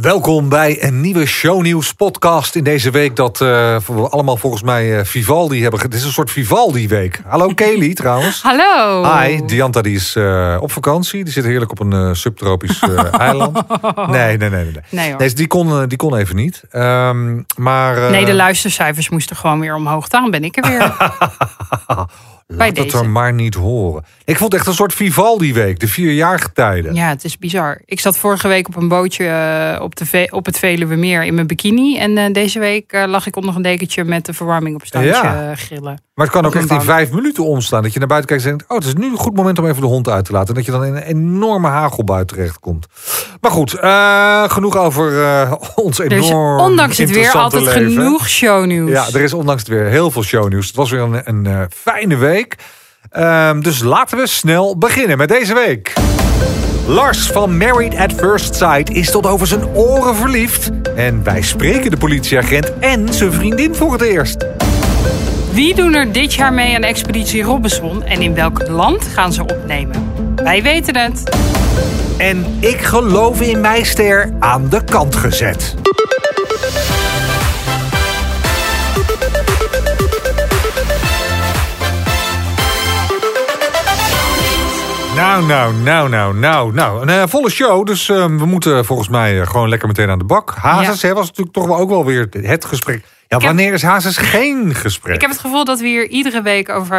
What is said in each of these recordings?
Welkom bij een nieuwe shownieuws podcast in deze week dat uh, we allemaal volgens mij uh, Vivaldi hebben. Het is een soort Vivaldi week. Hallo Kelly trouwens. Hallo. Hi, Dianta die is uh, op vakantie. Die zit heerlijk op een subtropisch eiland. Nee, nee, nee. Nee, nee. nee die, kon, die kon even niet. Um, maar, nee, de luistercijfers moesten gewoon weer omhoog. Daarom ben ik er weer. Laat het er maar niet horen. Ik vond het echt een soort Vivaldi-week, de vierjarige tijden. Ja, het is bizar. Ik zat vorige week op een bootje uh, op, de op het Veluwemeer in mijn bikini. En uh, deze week uh, lag ik onder een dekentje met de verwarming op standje ja. grillen. Maar het kan ook echt in vijf minuten omstaan. Dat je naar buiten kijkt en denkt... oh, het is nu een goed moment om even de hond uit te laten. En dat je dan in een enorme hagelbui terechtkomt. Maar goed, genoeg over ons enorm dus ondanks het weer altijd leven. genoeg shownieuws. Ja, er is ondanks het weer heel veel shownieuws. Het was weer een, een fijne week. Um, dus laten we snel beginnen met deze week. Lars van Married at First Sight is tot over zijn oren verliefd. En wij spreken de politieagent en zijn vriendin voor het eerst. Wie doen er dit jaar mee aan Expeditie Robinson en in welk land gaan ze opnemen? Wij weten het. En ik geloof in mij ster aan de kant gezet. Nou, nou, nou, nou, nou, nou. Een uh, volle show, dus uh, we moeten volgens mij uh, gewoon lekker meteen aan de bak. Hazes ja. was natuurlijk toch wel ook wel weer het gesprek. Ja, ik wanneer heb... is Hazes geen gesprek? Ik heb het gevoel dat we hier iedere week over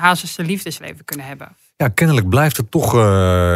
Hazes liefdesleven kunnen hebben. Ja, kennelijk blijft het toch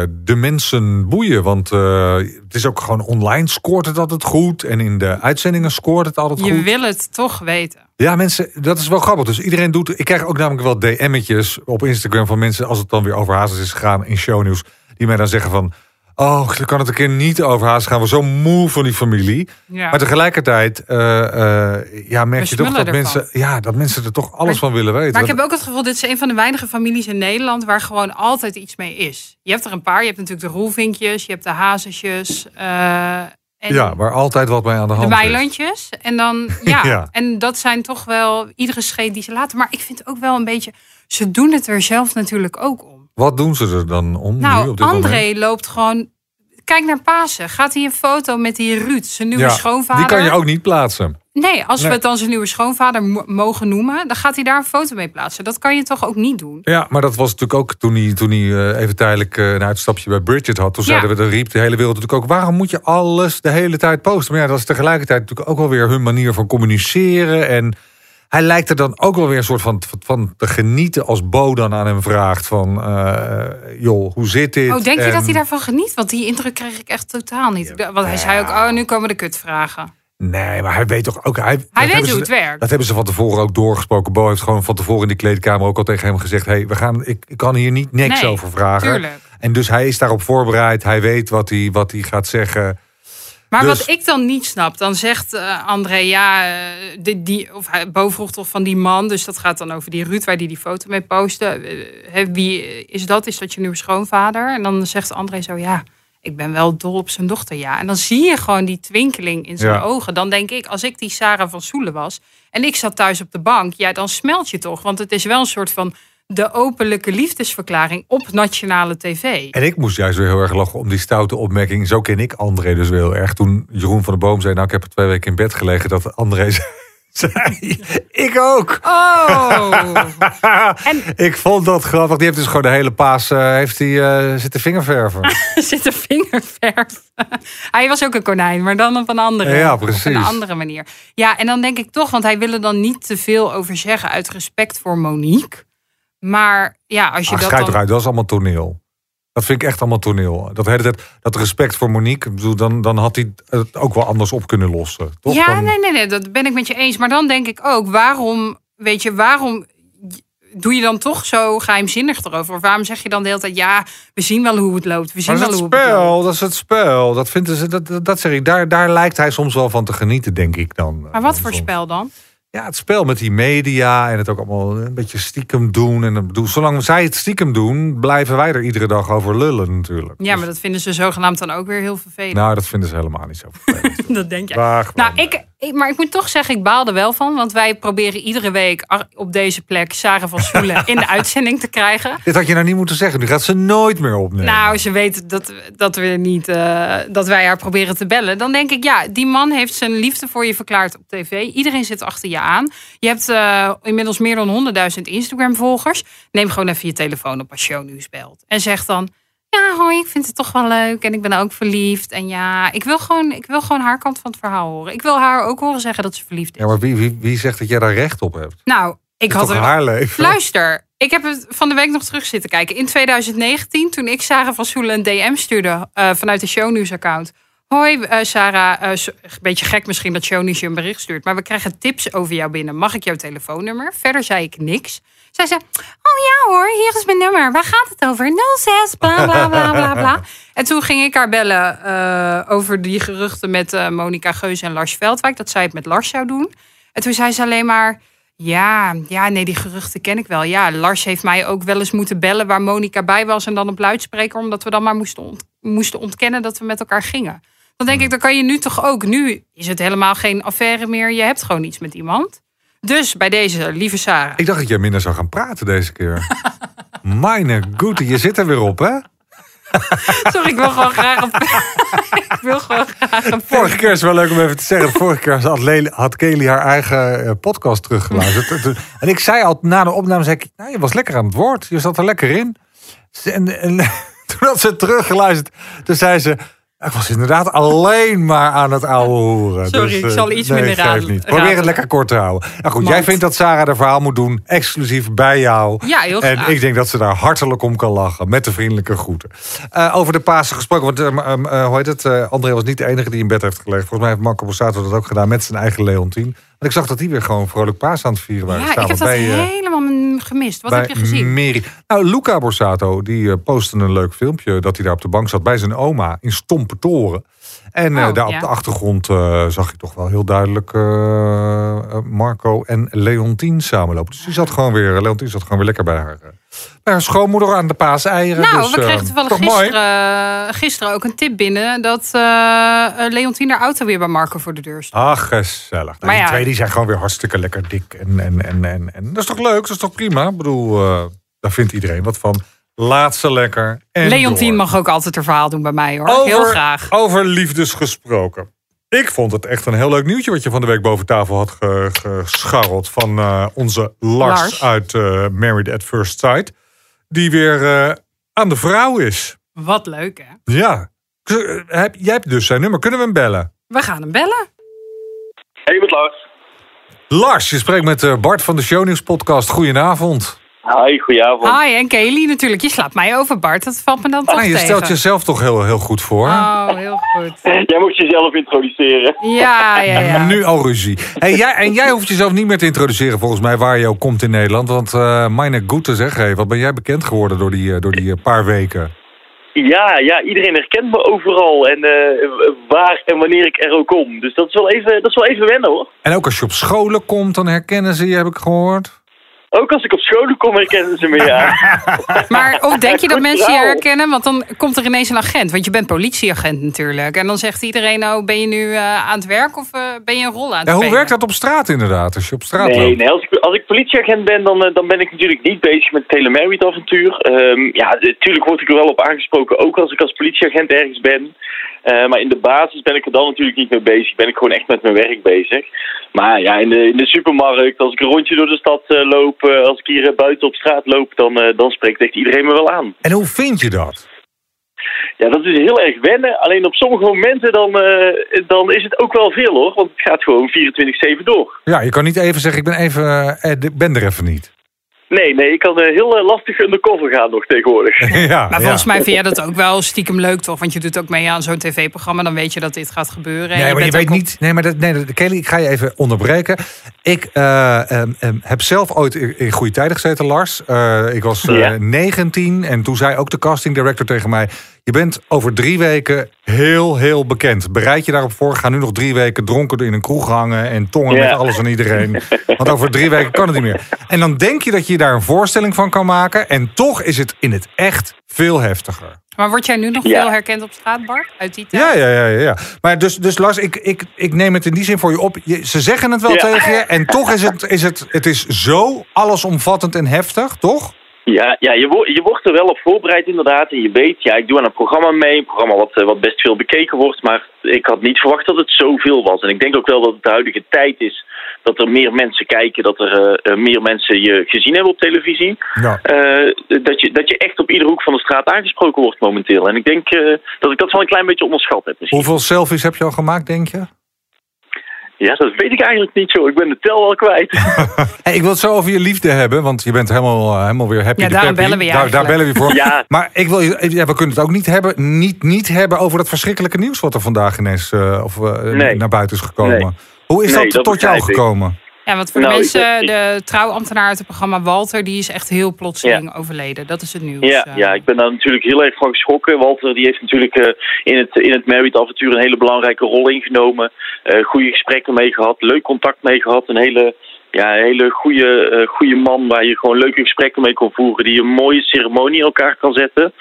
de mensen boeien. Want het is ook gewoon online scoort het altijd goed. En in de uitzendingen scoort het altijd Je goed. Je wil het toch weten. Ja, mensen, dat is wel grappig. Dus iedereen doet. Ik krijg ook namelijk wel DM'tjes op Instagram van mensen. als het dan weer over Hazes is gegaan in shownieuws. die mij dan zeggen van. Oh, dan kan het een keer niet over Hazes gaan. We zo moe van die familie. Ja. Maar tegelijkertijd uh, uh, ja, merk je toch dat ervan. mensen, ja, dat mensen er toch alles maar, van willen weten. Maar ik heb ook het gevoel, dit is een van de weinige families in Nederland waar gewoon altijd iets mee is. Je hebt er een paar. Je hebt natuurlijk de roelvinkjes, je hebt de hazesjes. Uh, en ja, waar altijd wat mee aan de hand de weilandjes. En dan, ja, ja, en dat zijn toch wel iedere scheet die ze laten. Maar ik vind ook wel een beetje, ze doen het er zelf natuurlijk ook om. Wat doen ze er dan om? Nou, nu op dit André moment? loopt gewoon. Kijk naar Pasen. Gaat hij een foto met die Ruud, zijn nieuwe Ja, schoonvader? Die kan je ook niet plaatsen. Nee, als Nee. we het dan zijn nieuwe schoonvader mo- mogen noemen, dan gaat hij daar een foto mee plaatsen. Dat kan je toch ook niet doen? Ja, maar dat was natuurlijk ook toen hij, toen hij eh, even tijdelijk eh, een uitstapje bij Bridget had. Toen Ja. zeiden we, dan riep de hele wereld natuurlijk ook... waarom moet je alles de hele tijd posten? Maar ja, dat is tegelijkertijd natuurlijk ook wel weer hun manier van communiceren. En hij lijkt er dan ook wel weer een soort van, van te genieten als Bo dan aan hem vraagt van... eh, joh, hoe zit dit? Oh, denk je dat hij daarvan geniet? Want die indruk kreeg ik echt totaal niet. Want hij zei ook, oh, nu komen de kutvragen. Nee, maar hij weet toch ook... Hij, Hij weet hoe ze- het werkt. Dat hebben ze van tevoren ook doorgesproken. Bo heeft gewoon van tevoren in die kleedkamer ook al tegen hem gezegd... Hey, we gaan, ik, ik kan hier niet niks Nee, over vragen. Tuurlijk. En dus hij is daarop voorbereid. Hij weet wat hij, wat hij gaat zeggen. Maar Dus- wat ik dan niet snap, dan zegt eh, André, ja, eh, die, die, of hij Bo vroeg toch van die man, dus dat gaat dan over die Ruud waar die die foto mee postte. Eh, wie is dat? Is dat je nieuwe schoonvader? En dan zegt André zo, ja, ik ben wel dol op zijn dochter, ja. En dan zie je gewoon die twinkeling in zijn Ja. ogen. Dan denk ik, als ik die Sarah van Soelen was en ik zat thuis op de bank, ja, dan smelt je toch, want het is wel een soort van de openlijke liefdesverklaring op nationale tv. En ik moest juist weer heel erg lachen om die stoute opmerking. Zo ken ik André dus wel heel erg. Toen Jeroen van de Boom zei... nou, ik heb er twee weken in bed gelegen... dat André zei... ik ook! Oh! En ik vond dat grappig. Die heeft dus gewoon de hele paas... eh, heeft hij eh, zitten vingerverven. zit een vingerverf. Hij was ook een konijn, maar dan op een andere, Ja, op precies. een andere manier. Ja, en dan denk ik toch, want hij wil er dan niet te veel over zeggen uit respect voor Monique. Maar ja, als je Ach, dat dan... eruit, dat is allemaal toneel. Dat vind ik echt allemaal toneel. Dat, hele tijd, dat respect voor Monique, bedoel, dan, dan had hij het ook wel anders op kunnen lossen. Toch? Ja, Dan- nee, nee, nee, dat ben ik met je eens. Maar dan denk ik ook, waarom, weet je, waarom doe je dan toch zo geheimzinnig erover? Of waarom zeg je dan de hele tijd, ja, we zien wel hoe het loopt. We zien Maar dat wel is het hoe het loopt. spel, dat is het spel. Dat, vinden ze, dat, dat, dat zeg ik. Daar, daar lijkt hij soms wel van te genieten, denk ik dan. Maar wat voor Soms. spel dan? Ja, het spel met die media en het ook allemaal een beetje stiekem doen. En bedoel, zolang zij het stiekem doen, blijven wij er iedere dag over lullen natuurlijk. Ja, maar dat vinden ze zogenaamd dan ook weer heel vervelend. Nou, dat vinden ze helemaal niet zo vervelend. dat denk je. Nou, ik- maar ik moet toch zeggen, ik baal er wel van. Want wij proberen iedere week op deze plek Sarah van Soelen in de uitzending te krijgen. Dit had je nou niet moeten zeggen. Nu gaat ze nooit meer opnemen. Nou, ze weet dat, dat, we niet, eh, dat wij haar proberen te bellen. Dan denk ik, ja, die man heeft zijn liefde voor je verklaard op tv. Iedereen zit achter je aan. Je hebt eh, inmiddels meer dan 100.000 Instagram-volgers. Neem gewoon even je telefoon op als shownieuws belt. En zeg dan, ja, hoi, ik vind het toch wel leuk. En ik ben ook verliefd. En ja, ik wil gewoon, ik wil gewoon haar kant van het verhaal horen. Ik wil haar ook horen zeggen dat ze verliefd is. Ja, maar wie, wie, wie zegt dat jij daar recht op hebt? Nou, ik had toch er... haar leven? Luister, ik heb het van de week nog terug zitten kijken. In 2019, toen ik Sarah van Soelen een DM stuurde eh, vanuit de Shownews-account. Hoi eh, Sarah, eh, een beetje gek misschien dat Shownews je een bericht stuurt. Maar we krijgen tips over jou binnen. Mag ik jouw telefoonnummer? Verder zei ik niks. Zij zei, oh ja hoor, hier is mijn nummer. Waar gaat het over? 06, bla bla bla bla bla. En toen ging ik haar bellen eh, over die geruchten met Monica Geus en Lars Veldwijk. Dat zij het met Lars zou doen. En toen zei ze alleen maar... Ja, ja, nee, die geruchten ken ik wel. Ja, Lars heeft mij ook wel eens moeten bellen waar Monica bij was en dan op luidspreker, omdat we dan maar moesten, ont- moesten ontkennen dat we met elkaar gingen. Dan denk ik, dan kan je nu toch ook. Nu is het helemaal geen affaire meer. Je hebt gewoon iets met iemand. Dus bij deze, lieve Sarah. Ik dacht dat jij minder zou gaan praten deze keer. Mijn goede, je zit er weer op, hè? Sorry, ik wil gewoon graag een. ik wil gewoon graag een. Vorige keer is het wel leuk om even te zeggen. Vorige keer had, Lely, had Kelly haar eigen eh, podcast teruggeluisterd. en ik zei al na de opname, zei ik, nou, je was lekker aan het woord. Je zat er lekker in. En, en toen had ze teruggeluisterd, toen zei ze... Ik was inderdaad alleen maar aan het ouwe horen. Sorry, ik zal iets minder raden- niet. Probeer het lekker kort te houden. Nou goed, jij vindt dat Sarah haar verhaal moet doen, exclusief bij jou. Ja, heel En graag. ik denk dat ze daar hartelijk om kan lachen. Met de vriendelijke groeten. Eh, over de Pasen gesproken. Want eh, hoe heet het? eh, André was niet de enige die in bed heeft gelegen. Volgens mij heeft Marco Borsato dat ook gedaan met zijn eigen Leontien. Ik zag dat die weer gewoon vrolijk paas aan het vieren waren. Ja, ik heb dat bij, eh, helemaal gemist. Wat heb je gezien? Meri. Nou, Luca Borsato die eh, postte een leuk filmpje dat hij daar op de bank zat bij zijn oma in Stompe Toren. En eh, Oh, daar ja. op de achtergrond zag je toch wel heel duidelijk Marco en Leontien samenlopen. Dus die zat gewoon weer, Leontien zat gewoon weer lekker bij haar, bij haar schoonmoeder aan de paaseieren. Nou, dus, we eh, kregen toevallig toch mooi. gisteren, gisteren ook een tip binnen dat eh eh, Leontien haar auto weer bij Marco voor de deur stond. Ach, gezellig. Nou, Maar die ja. twee die zijn gewoon weer hartstikke lekker dik. En, en, en, en, en dat is toch leuk? Dat is toch prima? Ik bedoel, eh, daar vindt iedereen wat van. Laat ze lekker. En Leontien door. mag ook altijd haar verhaal doen bij mij hoor. Over, Heel graag. Over liefdes gesproken. Ik vond het echt een heel leuk nieuwtje wat je van de week boven tafel had ge- gescharreld. Van eh, onze Lars, Lars. uit eh, Married at First Sight. Die weer eh, aan de vrouw is. Wat leuk hè. Ja. Jij hebt dus zijn nummer. Kunnen we hem bellen? We gaan hem bellen. Hey, met Lars. Lars, je spreekt met Bart van de Shownieuws podcast. Goedenavond. Hi, goedenavond. Hi en Kelly natuurlijk. Je slaat mij over Bart. Dat valt me dan toch Ah, je tegen. stelt jezelf toch heel, heel goed voor. Oh, heel goed. Jij mocht jezelf introduceren. Ja, ja, ja. Nu al ruzie. Hey, jij, en jij hoeft jezelf niet meer te introduceren volgens mij waar je ook komt in Nederland. Want eh meine goede zeg, hey, wat ben jij bekend geworden door die, eh, door die eh, paar weken? Ja, ja, iedereen herkent me overal en eh, waar en wanneer ik er ook kom. Dus dat is wel even, dat is wel even wennen hoor. En ook als je op scholen komt, dan herkennen ze je, heb ik gehoord. Ook als ik op scholen kom herkennen ze me, ja. Maar of denk je dat Goed mensen je herkennen? Want dan komt er ineens een agent. Want je bent politieagent natuurlijk. En dan zegt iedereen, nou, ben je nu eh, aan het werk of eh, ben je een rol aan het Ja, hoe werkt dat op straat inderdaad, als je op straat Nee, loopt? nee als, ik, als ik politieagent ben, dan, eh, dan ben ik natuurlijk niet bezig met het hele Married-avontuur. Ehm, ja, natuurlijk word ik er wel op aangesproken, ook als ik als politieagent ergens ben. Eh, maar in de basis ben ik er dan natuurlijk niet mee bezig. Ben ik gewoon echt met mijn werk bezig. Maar ja, in de, in de supermarkt, als ik een rondje door de stad eh, loop, eh, als ik hier buiten op straat loop, dan, dan spreekt echt iedereen me wel aan. En hoe vind je dat? Ja, dat is heel erg wennen. Alleen op sommige momenten dan, dan is het ook wel veel hoor. Want het gaat gewoon 24-7 door. Ja, je kan niet even zeggen, ik ben, even, ben er even niet. Nee, nee, ik kan eh, heel eh, lastig undercover gaan nog tegenwoordig. ja, Maar ja. volgens mij vind jij dat ook wel stiekem leuk, toch? Want je doet ook mee aan zo'n tv-programma. Dan weet je dat dit gaat gebeuren. En Nee, maar je weet op- niet. Nee, maar dat, nee, dat- Kelly, ik ga je even onderbreken. Ik eh, ehm, ehm, heb zelf ooit in, in goede tijden gezeten, Lars. Eh, ik was eh, Ja. 19 en toen zei ook de casting director tegen mij: Je bent over drie weken heel, heel bekend. Bereid je daarop voor. Ga nu nog drie weken dronken in een kroeg hangen en tongen Ja. met alles en iedereen. Want over drie weken kan het niet meer. En dan denk je dat je daar een voorstelling van kan maken. En toch is het in het echt veel heftiger. Maar word jij nu nog Ja. veel herkend op straat, Bart? Uit die tijd? Ja, ja, ja, ja, ja. Maar dus, dus Lars, ik, ik, ik neem het in die zin voor je op. Je, ze zeggen het wel Ja. tegen je. En toch is het, is het, het is zo allesomvattend en heftig, toch? Ja, ja je, wo- je wordt er wel op voorbereid inderdaad. En je weet, ja, ik doe aan een programma mee. Een programma wat, eh, wat best veel bekeken wordt. Maar ik had niet verwacht dat het zoveel was. En ik denk ook wel dat het de huidige tijd is dat er meer mensen kijken. Dat er eh, eh, meer mensen je gezien hebben op televisie. Ja. Dat, je, dat je echt op iedere hoek van de straat aangesproken wordt momenteel. En ik denk dat ik dat wel een klein beetje onderschat heb. misschien. Hoeveel selfies heb je al gemaakt, denk je? Ja, dat weet ik eigenlijk niet zo. Ik ben de tel wel kwijt. Hey, ik wil het zo over je liefde hebben, want je bent helemaal, eh, helemaal weer happy. Ja, peppy. bellen we je daar, daar bellen we je voor. Ja. Maar ik wil, je- ja, we kunnen het ook niet hebben, niet, niet hebben over dat verschrikkelijke nieuws wat er vandaag ineens eh, of, eh, Nee. naar buiten is gekomen. Nee. Hoe is Nee, dat, dat tot jou gekomen? Ja, want voor de Nou, mensen, ik- de trouwambtenaar uit het programma Walter, die is echt heel plotseling overleden. Dat is het nieuws. Ja, eh. ja, ik ben daar natuurlijk heel erg van geschrokken. Walter die heeft natuurlijk eh, in, het, in het Married avontuur een hele belangrijke rol ingenomen. Eh goede gesprekken mee gehad, leuk contact mee gehad. Een hele, ja, een hele goede, eh, goede man waar je gewoon leuke gesprekken mee kon voeren. Die een mooie ceremonie in elkaar kan zetten.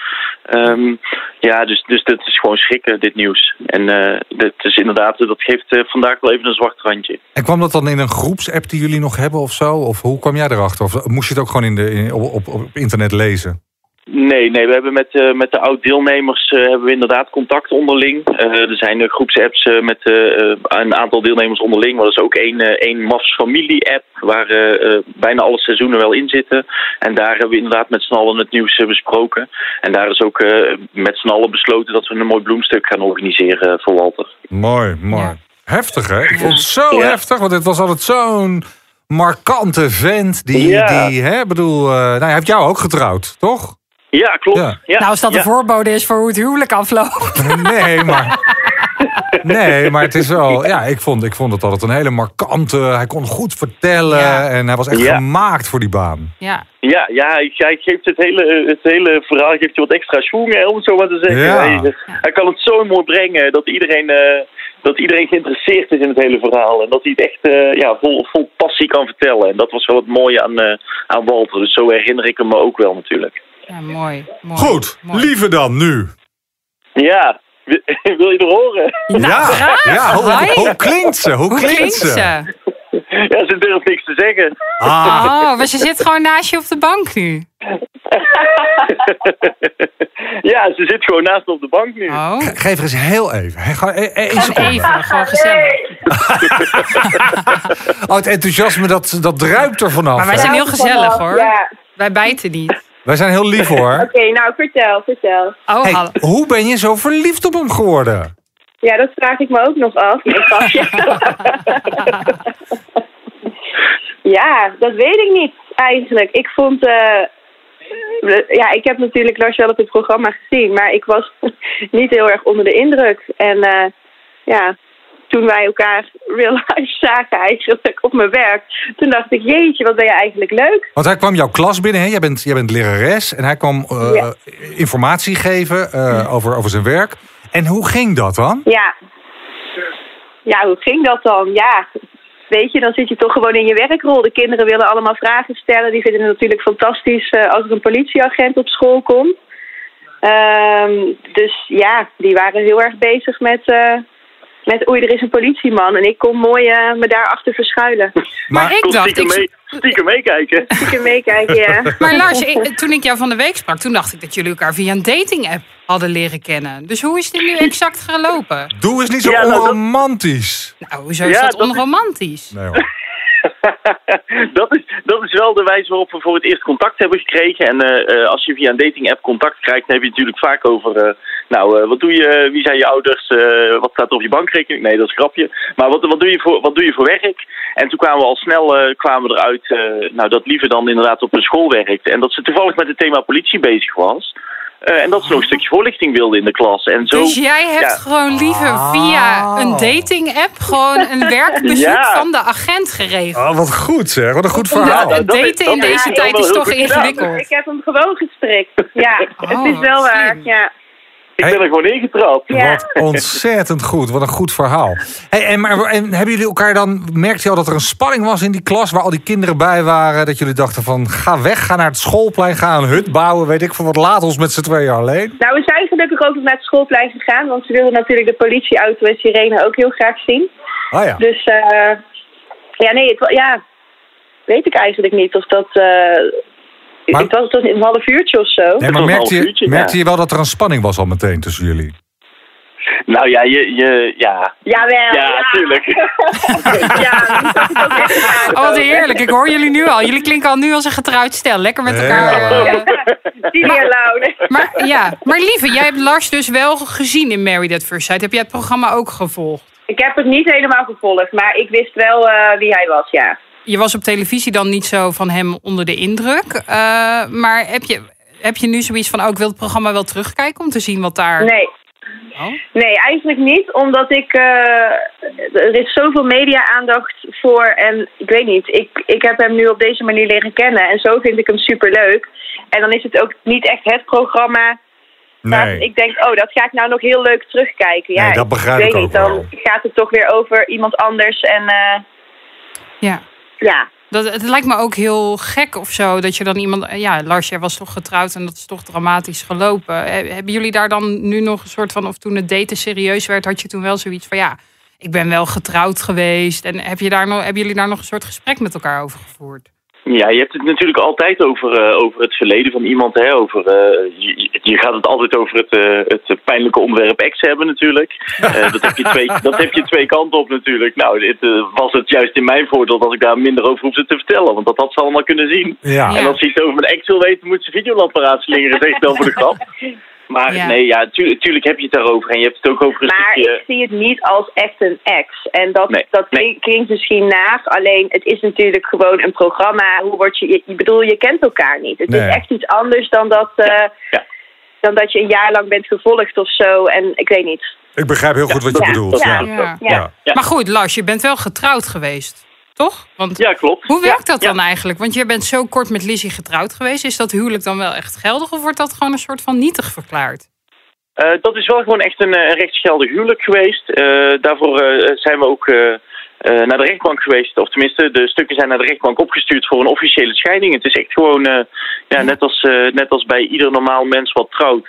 Ehm, ja, dus, dus dat is gewoon schrikken, dit nieuws. En eh dat is inderdaad, dat geeft eh, vandaag wel even een zwart randje. En kwam dat dan in een groepsapp die jullie nog hebben of zo? Of hoe kwam jij erachter? Of moest je het ook gewoon in de, op, op, op internet lezen? Nee, nee, we hebben met, eh, met de oud-deelnemers eh, hebben we inderdaad contact onderling. Eh, er zijn uh, groepsapps eh, met een aantal deelnemers onderling. Maar er is ook één, eh, één MAFS familie-app waar eh, eh, bijna alle seizoenen wel in zitten. En daar hebben we inderdaad met z'n allen het nieuws besproken. En daar is ook eh, met z'n allen besloten dat we een mooi bloemstuk gaan organiseren voor Walter. Mooi, mooi. Heftig hè? Ik vond het zo Ja. heftig, want het was altijd zo'n markante vent. Die, Ja. die hè, bedoel, eh, nou, hij heeft jou ook getrouwd, toch? Ja, klopt. Ja. Ja. Nou, als dat ja. de voorbode is voor hoe het huwelijk afloopt. Nee, maar. Nee, maar het is wel. Ja, ik vond, ik vond het altijd een hele markante. Hij kon goed vertellen. Ja. En hij was echt Ja. gemaakt voor die baan. Ja, Ja, ja hij, hij geeft het hele, het hele verhaal geeft je wat extra hè, om het zo maar te zeggen. Ja. Hij, hij kan het zo mooi brengen dat iedereen, eh, dat iedereen geïnteresseerd is in het hele verhaal. En dat hij het echt eh, ja, vol, vol passie kan vertellen. En dat was wel het mooie aan, eh, aan Walter. Dus zo herinner ik hem me ook wel natuurlijk. Ja mooi, mooi. Goed, mooi. liever dan nu. Ja, wil je er horen? Nou, ja, graag. ja hoe, klinkt ze? Hoe, Hoe klinkt ze? Ja, ze durft niks te zeggen. Ah, Oh, maar ze zit gewoon naast je op de bank nu. ja, ze zit gewoon naast me op de bank nu. Oh, geef er eens heel even. Gewoon e- e- gewoon seconde. even, gewoon gezellig. Oh, het enthousiasme dat, dat druipt er vanaf. Maar wij zijn heel gezellig hoor. Ja, Wij bijten niet. Wij zijn heel lief hoor. oké, nou vertel, vertel. Oh, Hey, hoe ben je zo verliefd op hem geworden? Ja, dat vraag ik me ook nog af. Nee, ja, dat weet ik niet eigenlijk. Ik vond... eh, ja, ik heb natuurlijk Lars wel op het programma gezien, maar ik was niet heel erg onder de indruk. En eh, ja, toen wij elkaar real life zagen eigenlijk op mijn werk, toen dacht ik, jeetje, wat ben je eigenlijk leuk. Want hij kwam jouw klas binnen, hè? Jij, bent, jij bent lerares en hij kwam eh, Ja. informatie geven eh, over, over zijn werk. En hoe ging dat dan? Ja. Ja, hoe ging dat dan? Ja, weet je, dan zit je toch gewoon in je werkrol. De kinderen willen allemaal vragen stellen. Die vinden het natuurlijk fantastisch eh, als er een politieagent op school komt. Ehm, dus ja, die waren heel erg bezig met, met oei, er is een politieman. En ik kon mooi eh, me daarachter verschuilen. Maar ik Kon dacht, stiekem, ik, mee, stiekem meekijken. Kan meekijken, ja. maar Lars, ik- toen ik jou van de week sprak, toen dacht ik dat jullie elkaar via een dating app hadden leren kennen. Dus hoe is dit nu exact gelopen? Doe eens niet zo Ja, nou, dat- onromantisch. Nou, hoezo is Ja, dat dat is- onromantisch? Nee hoor. dat, is, dat is wel de wijze waarop we voor het eerst contact hebben gekregen. En eh, eh, als je via een dating app contact krijgt, dan heb je het natuurlijk vaak over... eh, nou, eh, wat doe je? Wie zijn je ouders? eh, wat staat er op je bankrekening? Nee, dat is een grapje. Maar wat, wat, doe, je voor, wat doe je voor werk? En toen kwamen we al snel eh, kwamen we eruit eh, nou, dat Lieve dan inderdaad op een school werkte. En dat ze toevallig met het thema politie bezig was. Eh, en dat ze nog een stukje voorlichting wilde in de klas. En zo, Dus jij hebt ja. gewoon liever via een dating app gewoon een werkbezoek Ja. van de agent geregeld. Oh, wat goed zeg. Wat een goed verhaal. het dat daten in deze tijd is toch ingewikkeld. Ik heb hem gewoon gestrikt. Ja, Oh, het is wel waar. Ja. Ik Hey. ben er gewoon ingetrapt. Ja. Wat ontzettend goed. Wat een goed verhaal. Hey, en, maar, en hebben jullie elkaar dan... Merkte je al dat er een spanning was in die klas... waar al die kinderen bij waren? Dat jullie dachten van... ga weg, ga naar het schoolplein, ga een hut bouwen... weet ik veel wat, laat ons met z'n tweeën alleen. Nou, we zijn gelukkig ook nog naar het schoolplein gegaan, want ze wilden natuurlijk de politieauto en sirene ook heel graag zien. Oh ja. Dus eh ja, nee, het, ja, weet ik eigenlijk niet of dat. eh Maar- het, was, het een half uurtje of zo. Nee, was maar merkte je, uurtje, merkte ja. je wel dat er een spanning was al meteen tussen jullie? Nou ja, je, je, ja. Jawel. Ja, tuurlijk. ja, ik ook echt Oh, wat heerlijk. Ik hoor jullie nu al. Jullie klinken al nu als een getrouwd stel. Lekker met elkaar. Ja. eh, Die meer lauw. Maar ja, maar lieve, jij hebt Lars dus wel gezien in Married at First Sight. Heb jij het programma ook gevolgd? Ik heb het niet helemaal gevolgd, maar ik wist wel eh, wie hij was, ja. Je was op televisie dan niet zo van hem onder de indruk. eh, maar heb je, heb je nu zoiets van, oh, ik wil het programma wel terugkijken om te zien wat daar... Nee. Oh. Nee, eigenlijk niet, omdat ik. eh, er is zoveel media-aandacht voor. En ik weet niet, ik, ik heb hem nu op deze manier leren kennen. En zo vind ik hem superleuk. En dan is het ook niet echt het programma. Nee. ik denk, oh, dat ga ik nou nog heel leuk terugkijken. Ja, Nee, dat begrijp ik ik weet ook niet, dan wel. gaat het toch weer over iemand anders. En eh, Ja. Ja. Dat, het lijkt me ook heel gek of zo, dat je dan iemand... Ja, Lars, jij was toch getrouwd en dat is toch dramatisch gelopen. He- Hebben jullie daar dan nu nog een soort van... Of toen het daten serieus werd, had je toen wel zoiets van... Ja, ik ben wel getrouwd geweest. En heb je daar nog, hebben jullie daar nog een soort gesprek met elkaar over gevoerd? Ja, je hebt het natuurlijk altijd over, eh, over het verleden van iemand. Hè? Over, eh, je, je gaat het altijd over het, eh, het pijnlijke onderwerp ex hebben natuurlijk. Dat, heb je twee, dat heb je twee kanten op natuurlijk. Nou, eh, was het juist in mijn voordeel dat ik daar minder over hoefde te vertellen. Want dat had ze allemaal kunnen zien. Ja. En als ze iets over mijn ex wil weten, moet ze Videoland paraat slingeren. Zeg ik dan voor de grap. Maar Ja. nee, ja, tuurlijk, tuurlijk heb je het daarover. En je hebt het ook over een Maar stukje... ik zie het niet als echt een ex. En dat, Nee, dat nee. klinkt misschien naar. Alleen het is natuurlijk gewoon een programma. Hoe word je, ik bedoel, je kent elkaar niet. Het Nee. is echt iets anders dan dat, eh, Ja. dan dat je een jaar lang bent gevolgd of zo. En ik weet niet. Ik begrijp heel goed wat je Ja. bedoelt. Ja. Ja. Ja. Ja. Ja. Maar goed, Lars, je bent wel getrouwd geweest, toch? Want Ja, klopt. hoe werkt Ja, dat ja. dan eigenlijk? Want je bent zo kort met Lizzie getrouwd geweest. Is dat huwelijk dan wel echt geldig of wordt dat gewoon een soort van nietig verklaard? Eh, dat is wel gewoon echt een, eh, rechtsgeldig huwelijk geweest. Eh, daarvoor zijn we ook naar de rechtbank geweest. Of tenminste, de stukken zijn naar de rechtbank opgestuurd voor een officiële scheiding. Het is echt gewoon, ja, net, als, net als bij ieder normaal mens wat trouwt.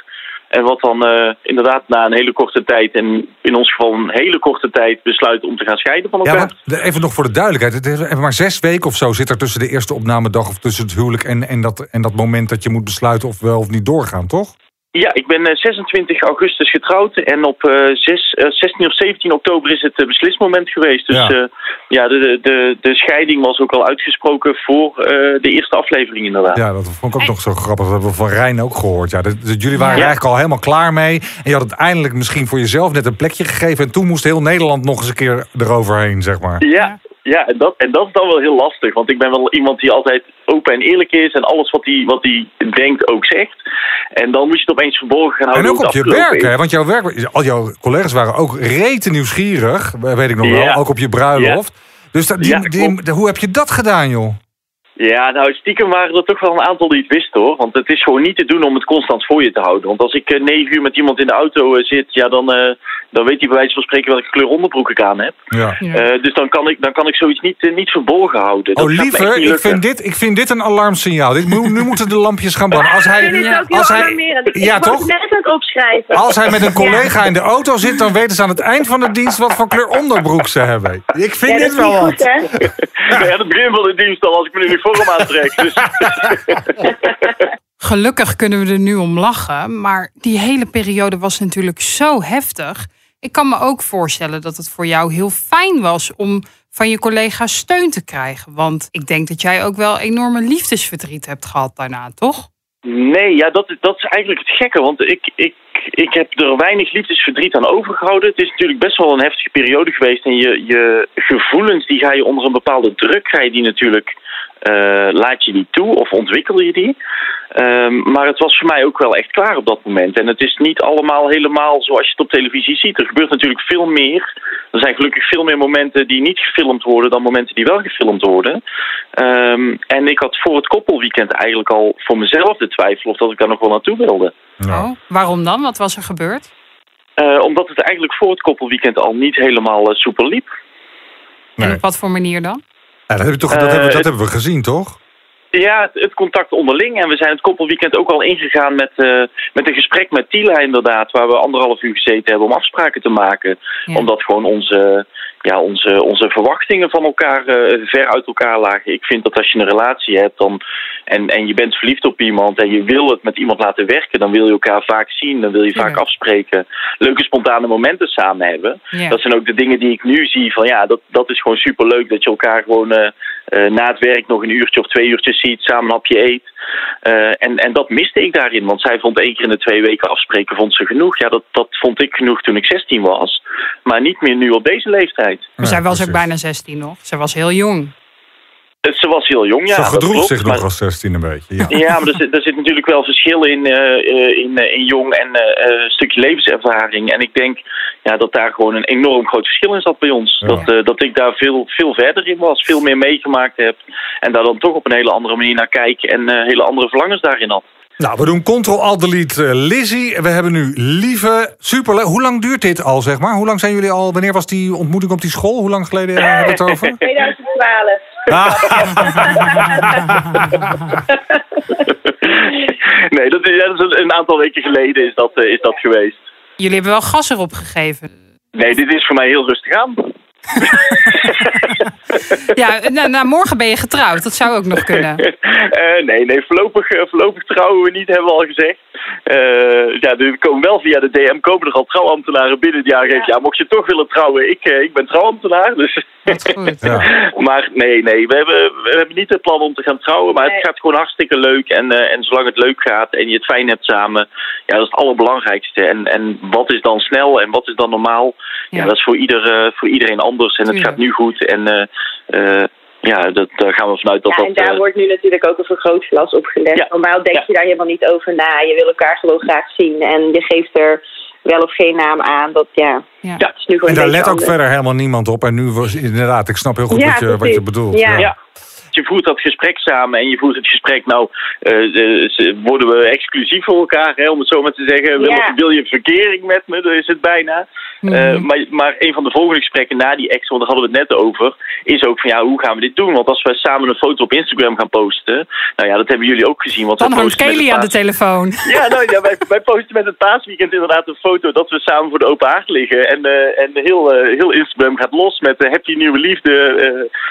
En wat dan eh, inderdaad na een hele korte tijd, en in ons geval een hele korte tijd, besluit om te gaan scheiden van Ja, elkaar. want de- even nog voor de duidelijkheid. Het is even maar zes weken of zo zit er tussen de eerste opnamedag... of tussen het huwelijk en, en, dat, en dat moment dat je moet besluiten... of wel of niet doorgaan, toch? Ja, ik ben eh, 26 augustus getrouwd en op eh, 6, eh, 16 of 17 oktober is het eh, beslismoment geweest. Dus Ja. ja, ja de, de, de scheiding was ook al uitgesproken voor eh, de eerste aflevering inderdaad. Ja, dat vond ik ook nog zo grappig. Dat hebben we van Rijn ook gehoord. Ja, dat, dat jullie waren Ja. er eigenlijk al helemaal klaar mee. En je had het eindelijk misschien voor jezelf net een plekje gegeven. En toen moest heel Nederland nog eens een keer eroverheen, zeg maar. Ja, ja en, dat, en dat is dan wel heel lastig. Want ik ben wel iemand die altijd open en eerlijk is en alles wat hij wat hij denkt ook zegt. En dan moet je het opeens verborgen gaan En houden. ook hoe op je werk, hè? Want jouw werk, al jouw collega's waren ook rete nieuwsgierig. Weet ik nog wel. Ook op je bruiloft. Dus dat, die, Ja, die- hoe heb je dat gedaan, joh? Ja, nou stiekem waren er toch wel een aantal die het wisten hoor. Want het is gewoon niet te doen om het constant voor je te houden. Want als ik eh, negen uur met iemand in de auto eh, zit, ja dan, eh, dan weet hij bij wijze van spreken welke kleur onderbroek ik aan heb. Ja. Ja. Eh, dus dan kan, ik, dan kan ik zoiets niet, niet verborgen houden. Dat Oh, gaat me echt lieve, niet ik vind, dit, ik vind dit een alarmsignaal. Dit, moet- nu moeten de lampjes gaan branden. Als Ik hij, vind dit ook heel als hij, ja, toch? opschrijven. Als hij met een collega in de auto zit, dan weten ze aan het eind van de dienst wat voor kleur onderbroek ze hebben. Ik vind ja, dit wel wat. goed, hè? Ja, het begin van de dienst al als ik mijn uniform aantrek. Dus, Gelukkig kunnen we er nu om lachen, maar die hele periode was natuurlijk zo heftig. Ik kan me ook voorstellen dat het voor jou heel fijn was om van je collega's steun te krijgen. Want ik denk dat jij ook wel enorme liefdesverdriet hebt gehad daarna, toch? nee, ja, dat, is- dat is eigenlijk het gekke. Want ik, ik, ik heb er weinig liefdesverdriet aan overgehouden. Het is natuurlijk best wel een heftige periode geweest. En je, je gevoelens, die ga je onder een bepaalde druk, ga je die natuurlijk... eh, laat je die toe of ontwikkel je die? Ehm, maar het was voor mij ook wel echt klaar op dat moment. En het is niet allemaal helemaal zoals je het op televisie ziet. Er gebeurt natuurlijk veel meer er zijn gelukkig veel meer momenten die niet gefilmd worden dan momenten die wel gefilmd worden. Ehm, en ik had voor het koppelweekend eigenlijk al voor mezelf de twijfel of dat ik daar nog wel naartoe wilde. Nou, Oh, waarom dan? Wat was er gebeurd? Eh, omdat het eigenlijk voor het koppelweekend al niet helemaal eh, soepel liep. nee. En op wat voor manier dan? Ja, dat, heb je toch, dat, hebben we, dat Eh, hebben we gezien, toch? Ja, het, het contact onderling. En we zijn het koppelweekend ook al ingegaan met, eh, met een gesprek met Tila inderdaad. Waar we anderhalf uur gezeten hebben om afspraken te maken. Ja. Omdat gewoon onze, ja, onze, onze verwachtingen van elkaar eh, ver uit elkaar lagen. Ik vind dat als je een relatie hebt dan, en, en je bent verliefd op iemand en je wil het met iemand laten werken, dan wil je elkaar vaak zien, dan wil je vaak afspreken. Leuke spontane momenten samen hebben. Ja. Dat zijn ook de dingen die ik nu zie van ja, dat, dat is gewoon superleuk dat je elkaar gewoon eh, na het werk nog een uurtje of twee uurtjes ziet, samen een hapje eet. Eh, en, en dat miste ik daarin, want zij vond één keer in de twee weken afspreken vond ze genoeg. Ja, dat, dat vond ik genoeg toen ik 16 was, maar niet meer nu op deze leeftijd. Maar zij was ook bijna 16 nog. Zij was heel jong. Ze was heel jong, ja. Ze gedroeg klopt, zich maar- nog als 16 een beetje. Ja. Ja, maar er zit, er zit natuurlijk wel verschil in, eh, eh, in, eh, in jong en eh, eh, een stukje levenservaring. En ik denk ja, dat daar gewoon een enorm groot verschil in zat bij ons. Ja. Dat, eh, dat ik daar veel, veel verder in was, veel meer meegemaakt heb. En daar dan toch op een hele andere manier naar kijk en eh, hele andere verlangens daarin had. Nou, we doen Ctrl-Alt-Delete Lizzie. We hebben nu Lieve. Superleuk. Hoe lang duurt dit al, zeg maar? Hoe lang zijn jullie al... Wanneer was die ontmoeting op die school? Hoe lang geleden hebben we het over? 2012. nee, dat is, dat is een, een aantal weken geleden is dat, eh, is dat geweest. Jullie hebben wel gas erop gegeven. Nee, dit is voor mij heel rustig aan. Ja, nou, nou, morgen ben je getrouwd. Dat zou ook nog kunnen. Eh, nee, nee, voorlopig, eh, voorlopig trouwen we niet, hebben we al gezegd. Eh, ja, er komen wel via de DM komen er al trouwambtenaren binnen die aangeven... Ja, mocht je toch willen trouwen, ik, eh, ik ben trouwambtenaar. Dus. Goed. Ja. maar nee, nee, we hebben, we hebben niet het plan om te gaan trouwen. Maar Nee. het gaat gewoon hartstikke leuk. En, eh, en zolang het leuk gaat en je het fijn hebt samen... Ja, dat is het allerbelangrijkste. En, en wat is dan snel en wat is dan normaal? Ja, Ja. dat is voor, ieder, voor iedereen anders. En het gaat nu goed. En eh, eh, ja, dat, daar gaan we vanuit dat Ja, en dat... daar eh, wordt nu natuurlijk ook een vergrootglas op gelegd. Ja. Normaal denk Ja. je daar helemaal niet over na. Je wil elkaar gewoon graag zien. En je geeft er wel of geen naam aan. Dat ja, het is nu gewoon En daar let ook anders. verder helemaal niemand op. En nu was inderdaad, ik snap heel goed Ja, wat, je, wat je bedoelt. Ja. Ja. Je voert dat gesprek samen en je voert het gesprek nou, ze- worden we exclusief voor elkaar, hè, om het zo maar te zeggen. Wil, Ja. wil je verkering met me, dat is het bijna. Mhm. Eh, maar, maar een van de volgende gesprekken na die ex, want daar hadden we het net over, is ook van ja, hoe gaan we dit doen? Want als we samen een foto op Instagram gaan posten, nou ja, dat hebben jullie ook gezien. Want Dan hangt Kelly aan de telefoon. Ja, nou, ja wij, wij posten met het paasweekend inderdaad een foto dat we samen voor de open haard liggen. En, eh, en heel, heel Instagram gaat los met heb je nieuwe liefde,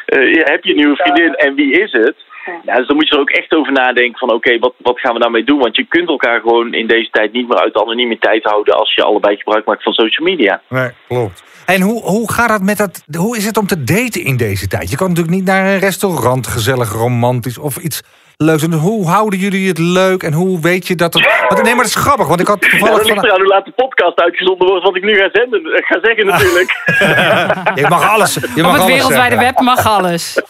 eh, eh, heb je een nieuwe vriendin en wie is het? Ja, dus dan moet je er ook echt over nadenken van oké, wat, wat gaan we daarmee doen? Want je kunt elkaar gewoon in deze tijd niet meer uit de anonimiteit houden als je allebei gebruik maakt van social media. Nee, klopt. En hoe, hoe gaat het met dat? Hoe is het om te daten in deze tijd? Je kan natuurlijk niet naar een restaurant, gezellig, romantisch of iets leuks. En hoe houden jullie het leuk en hoe weet je dat het. Want, nee, maar dat is grappig, want ik had Ja, toevallig. dat ligt van, eraan hoe laat de podcast uitgezonden wordt, wat ik nu ga, zenden, eh, ga zeggen natuurlijk. je mag alles. Je Op mag het alles wereldwijde zeggen. web mag alles.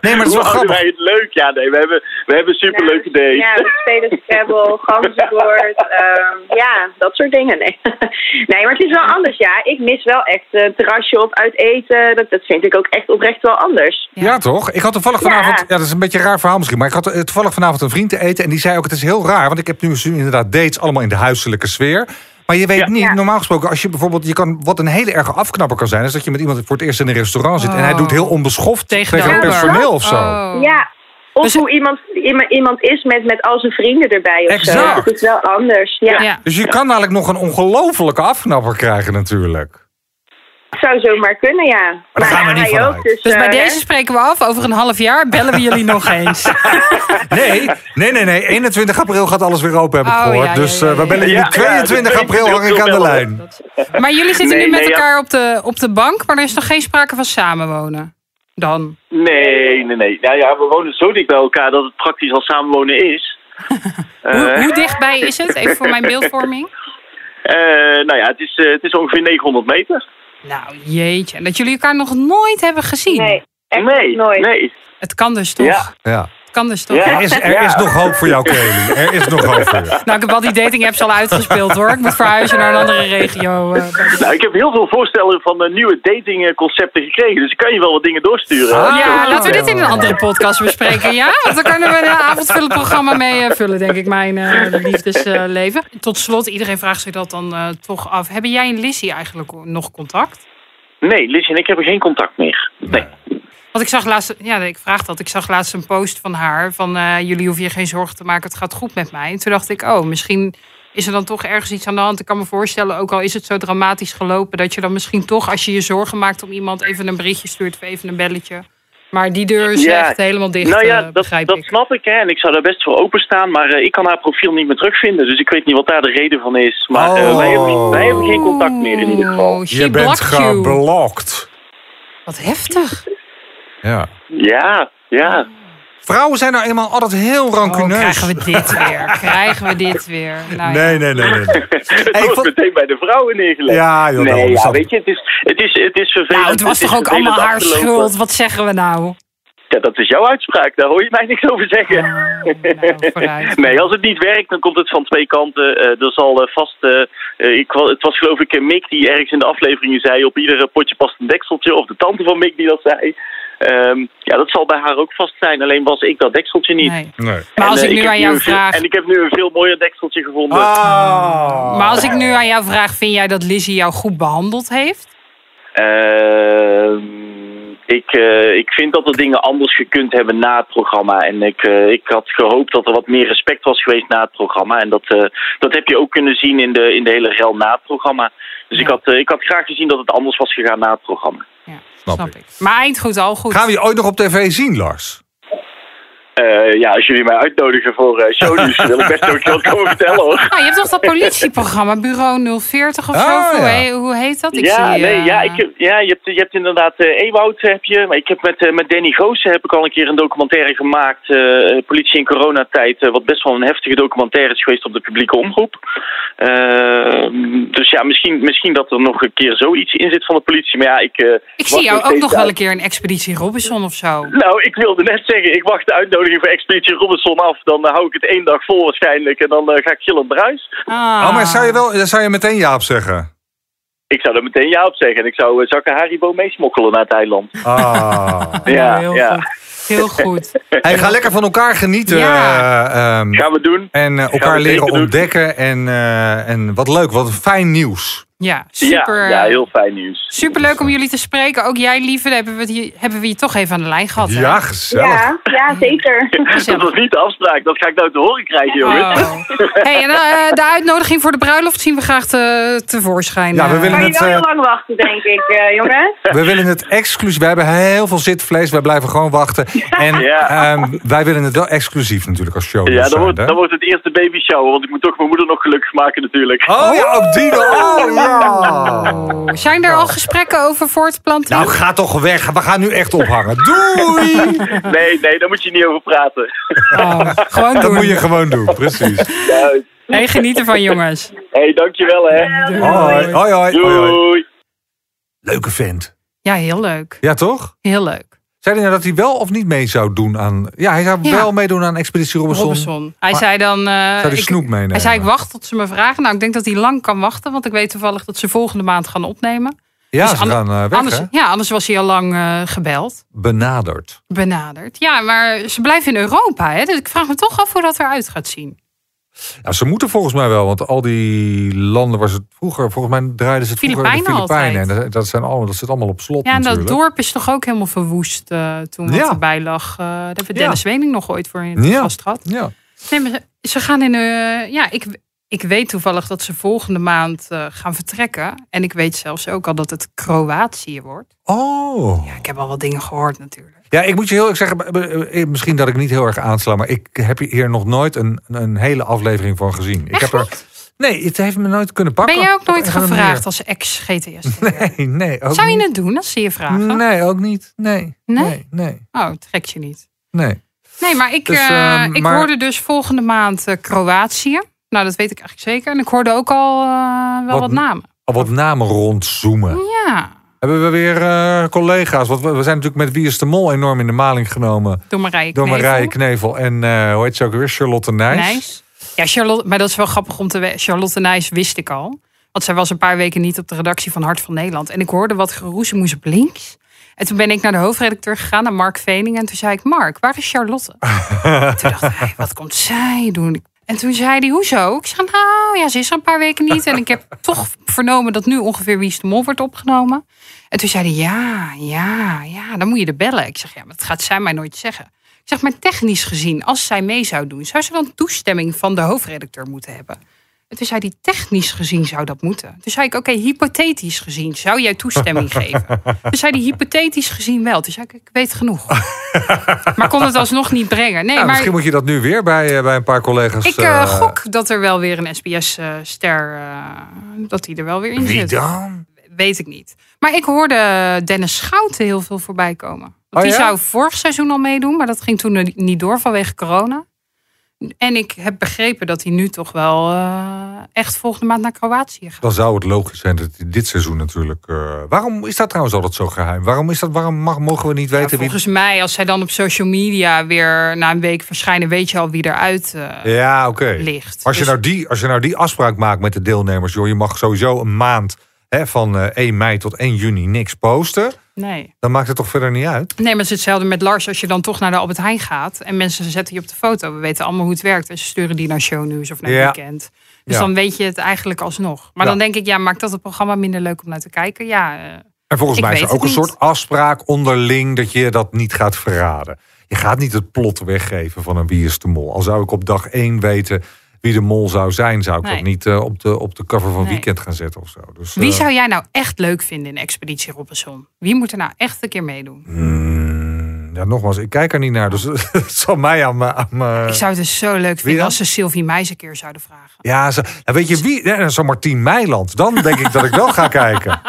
Nee, maar dat is hoe wel houden grappig. wij het leuk? Ja, nee, we hebben, we hebben superleuke dates. Ja, we spelen Scrabble, ganzenbord. ehm ja, dat soort dingen. Nee. nee, maar het is wel anders, ja. Ik mis wel echt een terrasje of uit eten. Dat, dat vind ik ook echt oprecht wel anders. Ja. toch? Ik had toevallig Ja. vanavond, ja. dat is een beetje een raar verhaal misschien, maar ik had eh, toevallig vanavond een vriend te eten en die zei ook: het is heel raar, want ik heb nu inderdaad dates allemaal in de huiselijke sfeer. Maar je weet Ja. niet, normaal gesproken, als je bijvoorbeeld, je kan, wat een hele erge afknapper kan zijn, is dat je met iemand voor het eerst in een restaurant zit en hij Oh. doet heel onbeschoft tegen, het personeel of zo. Oh. Ja. Of Dus- hoe iemand, iemand- is met, met al zijn vrienden erbij of zo. Exact. Dat is wel anders. Ja, Ja. Dus je kan eigenlijk nog een ongelofelijke afknapper krijgen natuurlijk. Het zou zomaar kunnen, ja. daar gaan we niet vanuit. ook. Dus, Dus bij eh, deze spreken we af. Over een half jaar bellen we jullie nog eens. Nee, nee, nee, nee. 21 april gaat alles weer open, heb ik Oh, gehoord. ja, ja, dus ja, eh, we bellen jullie Ja, 22 ja, april hang ik aan de lijn. Maar jullie zitten Nee, nu met nee, ja. elkaar op de, op de bank, maar er is nog geen sprake van samenwonen. Dan. Nee, nee, nee. Nou ja, we wonen zo dicht bij elkaar dat het praktisch al samenwonen is. Hoe, Eh, hoe dichtbij is het? Even voor mijn beeldvorming. eh, nou ja, het is, het is ongeveer 900 meter. Nou, jeetje. En dat jullie elkaar nog nooit hebben gezien. Nee, echt nee, nooit. nee. Het kan dus toch? Ja. Ja. Het kan dus toch? Ja. Er is, er is nog hoop voor jou, Kelly. Er is nog hoop voor je. Nou, ik heb al die dating apps al uitgespeeld hoor. Ik moet verhuizen naar een andere regio. eh. Nou, ik heb heel veel voorstellen van eh, nieuwe datingconcepten gekregen. Dus ik kan je wel wat dingen doorsturen. Ah. Ja, laten we dit in een andere podcast bespreken. Ja, want dan kunnen we een avondvullend programma mee eh, vullen, denk ik, mijn liefdesleven. Tot slot, iedereen vraagt zich dat dan toch af. Hebben jij en Lissy eigenlijk nog contact? Nee, Liz en ik hebben geen contact meer. Nee. Want ik zag laatst, ja, ik vraag dat. Ik zag laatst een post van haar van eh, jullie hoeven je geen zorgen te maken, het gaat goed met mij. En toen dacht ik, oh, misschien is er dan toch ergens iets aan de hand. Ik kan me voorstellen, ook al is het zo dramatisch gelopen, dat je dan misschien toch, als je je zorgen maakt om iemand, even een berichtje stuurt of even een belletje. Maar die deur is Ja. echt helemaal dicht, nou ja, eh, dat, begrijp dat ik. snap ik. Hè. En ik zou daar best voor openstaan. Maar eh, ik kan haar profiel niet meer terugvinden. Dus ik weet niet wat daar de reden van is. Maar wij, hebben, wij hebben geen contact meer in ieder geval. Oh, Je bent geblokt. Wat heftig. Ja. Ja, ja. Vrouwen zijn nou eenmaal altijd heel Oh, rancuneus. krijgen we dit weer? Krijgen we dit weer? Nou, ja. nee, nee, nee, nee. nee. Het Hey, wordt vond- meteen bij de vrouwen neergelegd. Ja, joh, nee, ja, weet je, het is, het is, het is vervelend. Nou, het was toch ook allemaal haar afgelopen. schuld? Wat zeggen we nou? Ja, dat is jouw uitspraak. Daar hoor je mij niks over zeggen. nou, vooruit. Nee, als het niet werkt, dan komt het van twee kanten. Eh er zal eh, vast. eh, eh, ik, het was geloof ik Mick die ergens in de afleveringen zei: op iedere potje past een dekseltje. Of de tante van Mick die dat zei. Ehm, ja, dat zal bij haar ook vast zijn. Alleen was ik dat dekseltje niet. Nee. Nee. Maar als En, ik eh, nu heb aan jou veel- vraag... En ik heb nu een veel mooier dekseltje gevonden. Ah. Maar als ik nu aan jou vraag, vind jij dat Lizzie jou goed behandeld heeft? Ehm, ik, eh, ik vind dat er dingen anders gekund hebben na het programma. En ik, eh, ik had gehoopt dat er wat meer respect was geweest na het programma. En dat, eh, dat heb je ook kunnen zien in de, in de hele rel na het programma. Dus Ja. ik, had, eh, ik had graag gezien dat het anders was gegaan na het programma. Ja, Snap snap, ik. ik. Maar eind goed, al goed. Gaan we je ooit nog op tv zien, Lars? Eh, ja, als jullie mij uitnodigen voor eh shownieuws, wil ik best ook wat komen vertellen hoor. Ah, je hebt toch dat politieprogramma, Bureau 040 of zo? Ah, Hoe, ja. he- hoe heet dat? Ik ja, zie, nee, eh, ja, ik, heb- ja je, hebt, je hebt inderdaad eh Ewoud, heb je, maar ik heb met, eh, met Danny Goossen heb ik al een keer een documentaire gemaakt, eh, politie in coronatijd, eh, wat best wel een heftige documentaire is geweest op de publieke omroep. Eh, dus ja, misschien, misschien dat er nog een keer zoiets in zit van de politie, maar ja, ik... eh, Ik zie jou ook nog wel een keer een Expeditie Robinson of zo. Nou, ik wilde net zeggen, ik wacht de uitnodiging voor Expeditie Robinson af, dan eh, hou ik het één dag vol waarschijnlijk en dan eh, ga ik gillend naar huis. Ah. Oh, maar zou je, wel, zou je meteen ja op zeggen? Ik zou er meteen ja op zeggen en ik zou uh, zakken Haribo meesmokkelen naar het eiland. Ah. Ja, heel ja. goed. Heel goed. Hey, ga lekker van elkaar genieten. Ja. eh, ehm, Gaan we doen. en eh, elkaar leren doen. ontdekken. En, eh, en wat leuk, wat fijn nieuws. Ja, super. Ja, ja, heel fijn nieuws. Super leuk om jullie te spreken. Ook jij, lieve, hebben we, hier, hebben we je toch even aan de lijn gehad. hè? Ja, gezellig. Ja, ja, zeker. Dat was niet de afspraak, dat ga ik nou te horen krijgen, jongens. Oh. Hey, en eh, de uitnodiging voor de bruiloft zien we graag te, tevoorschijn. Ja, we eh. willen Kan je het, wel heel eh, lang wachten, denk ik, eh, jongens. We willen het exclusief. We hebben heel veel zitvlees. Wij blijven gewoon wachten. En Ja. ehm, wij willen het wel exclusief natuurlijk als show. Ja, dan wordt, dan wordt het eerste baby shower, want ik moet toch mijn moeder nog gelukkig maken natuurlijk. Oh ja, ook die nog. Oh ja. Oh. Zijn er al gesprekken over voortplanten? Nou, ga toch weg. We gaan nu echt ophangen. Doei! Nee, nee, daar moet je niet over praten. Oh, gewoon Dat doen. moet je gewoon doen, precies. Ja, Hey, geniet ervan, jongens. hey, dankjewel hè. Doei. Hoi, hoi, hoi. hoi, hoi. Doei. Leuke vent. Ja, heel leuk. Ja, toch? Heel leuk. Zei hij nou dat hij wel of niet mee zou doen aan... Ja, hij zou Ja. wel meedoen aan Expeditie Robinson. Robinson. Hij zei dan... eh, Zou ik- snoep meenemen? Hij zei, ik wacht tot ze me vragen. Nou, ik denk dat hij lang kan wachten. Want ik weet toevallig dat ze volgende maand gaan opnemen. Ja, Dus ze gaan eh, weg, anders, hè? ja, anders was hij al lang eh, gebeld. Benaderd. Benaderd. Ja, maar ze blijven in Europa. Hè? Dus ik vraag me toch af hoe dat eruit gaat zien. Ja, ze moeten volgens mij wel, want al die landen waar ze het vroeger... Volgens mij draaiden ze het vroeger in de Filipijnen Filipijnen. En dat, zijn allemaal, dat zit allemaal op slot Ja, en dat dorp is toch ook helemaal verwoest eh, toen wat Ja. erbij lag. Eh, daar hebben we Ja. Dennis Wening nog ooit voor in het Ja. gast gehad. Ja. Nee, maar ze, ze gaan in... eh, ja, ik, ik weet toevallig dat ze volgende maand gaan vertrekken. En ik weet zelfs ook al dat het Kroatië wordt. Oh. Ja, ik heb al wat dingen gehoord natuurlijk. Ja, ik moet je heel erg zeggen, eh, eh, misschien dat ik niet heel erg aansla, maar ik heb hier nog nooit een, een hele aflevering van gezien. Ik heb er, nee, het heeft me nooit kunnen pakken. Ben jij ook nooit gevraagd als ex-GTS? Nee, nee. Ook Zou je niet. het doen als ze je vragen? Nee, ook niet. Nee. Nee? Nee, nee. Oh, trek je niet. nee. Nee, maar ik, Dus, eh, ehm, ik maar- hoorde dus volgende maand Kroatië. Nou, dat weet ik eigenlijk zeker. En ik hoorde ook al wel Wat- wat, namen. Al wat namen rondzoomen. Ja. Hebben we weer eh, collega's? Want we, we zijn natuurlijk met Wie is de Mol enorm in de maling genomen. Door Marije Door Knevel. Marije Knevel en eh, hoe heet ze ook weer? Charlotte Nijs. Nijs. Ja, Charlotte, maar dat is wel grappig om te weten. Charlotte Nijs wist ik al. Want zij was een paar weken niet op de redactie van Hart van Nederland. En ik hoorde wat geroezemoes op links. En toen ben ik naar de hoofdredacteur gegaan, naar Mark Vening. En toen zei ik, Mark, waar is Charlotte? toen dacht hij, wat komt zij doen? En toen zei hij, hoezo? Ik zei, nou ja, ze is er een paar weken niet. En ik heb toch vernomen dat nu ongeveer Wie is de Mol wordt opgenomen. En toen zei hij, ja, ja, ja, dan moet je er bellen. Ik zeg, ja, maar dat gaat zij mij nooit zeggen. Ik zeg, maar technisch gezien, als zij mee zou doen... zou ze dan toestemming van de hoofdredacteur moeten hebben? En toen zei hij, technisch gezien zou dat moeten. Toen zei ik, oké, hypothetisch gezien, zou jij toestemming geven? Toen zei hij, hypothetisch gezien wel. Toen zei ik, ik weet genoeg. maar kon het alsnog niet brengen. Nee, maar Misschien moet je dat nu weer bij, eh, bij een paar collega's. ik eh, eh, gok dat er wel weer een SBS-ster, dat die er wel weer in Wie zit. dan? Weet ik niet. Maar ik hoorde Dennis Schouten heel veel voorbij komen. Want Oh die ja? zou vorig seizoen al meedoen, maar dat ging toen niet door vanwege corona. En ik heb begrepen dat hij nu toch wel eh, echt volgende maand naar Kroatië gaat. Dan zou het logisch zijn dat hij dit seizoen natuurlijk. eh, waarom is dat trouwens altijd zo geheim? Waarom, is dat, waarom mag, mogen we niet Ja, weten wie. volgens mij, als zij dan op social media weer na een week verschijnen, weet je al wie eruit eh, Ja, oké. ligt. Als, je Dus- nou die, als je nou die afspraak maakt met de deelnemers, joh, je mag sowieso een maand hè, van eh, 1 mei tot 1 juni niks posten. nee. Dan maakt het toch verder niet uit? nee, maar het is hetzelfde met Lars. Als je dan toch naar de Albert Heijn gaat en mensen zetten je op de foto. We weten allemaal hoe het werkt. En ze sturen die naar shownieuws of naar Ja. weekend. Dus Ja. dan weet je het eigenlijk alsnog. Maar Ja. dan denk ik, ja, maakt dat het programma minder leuk om naar te kijken? Ja, eh, En volgens mij is er ook een soort afspraak onderling dat je dat niet gaat verraden. Je gaat niet het plot weggeven van een Wie is de Mol. Al zou ik op dag 1 weten wie de mol zou zijn, zou ik Nee. dat niet eh, op, de, op de cover van Nee. Weekend gaan zetten of zo. Dus, wie eh, zou jij nou echt leuk vinden in Expeditie Robinson? Wie moet er nou echt een keer meedoen? hmm, ja, nogmaals, ik kijk er niet naar. Dus het zal mij aan me Ik zou het dus zo leuk vinden als ze Sylvie Meijs een keer zouden vragen. Ja, zo, nou, weet je wie? Ja, Zo'n Martien Meiland. Dan denk ik dat ik wel ga kijken.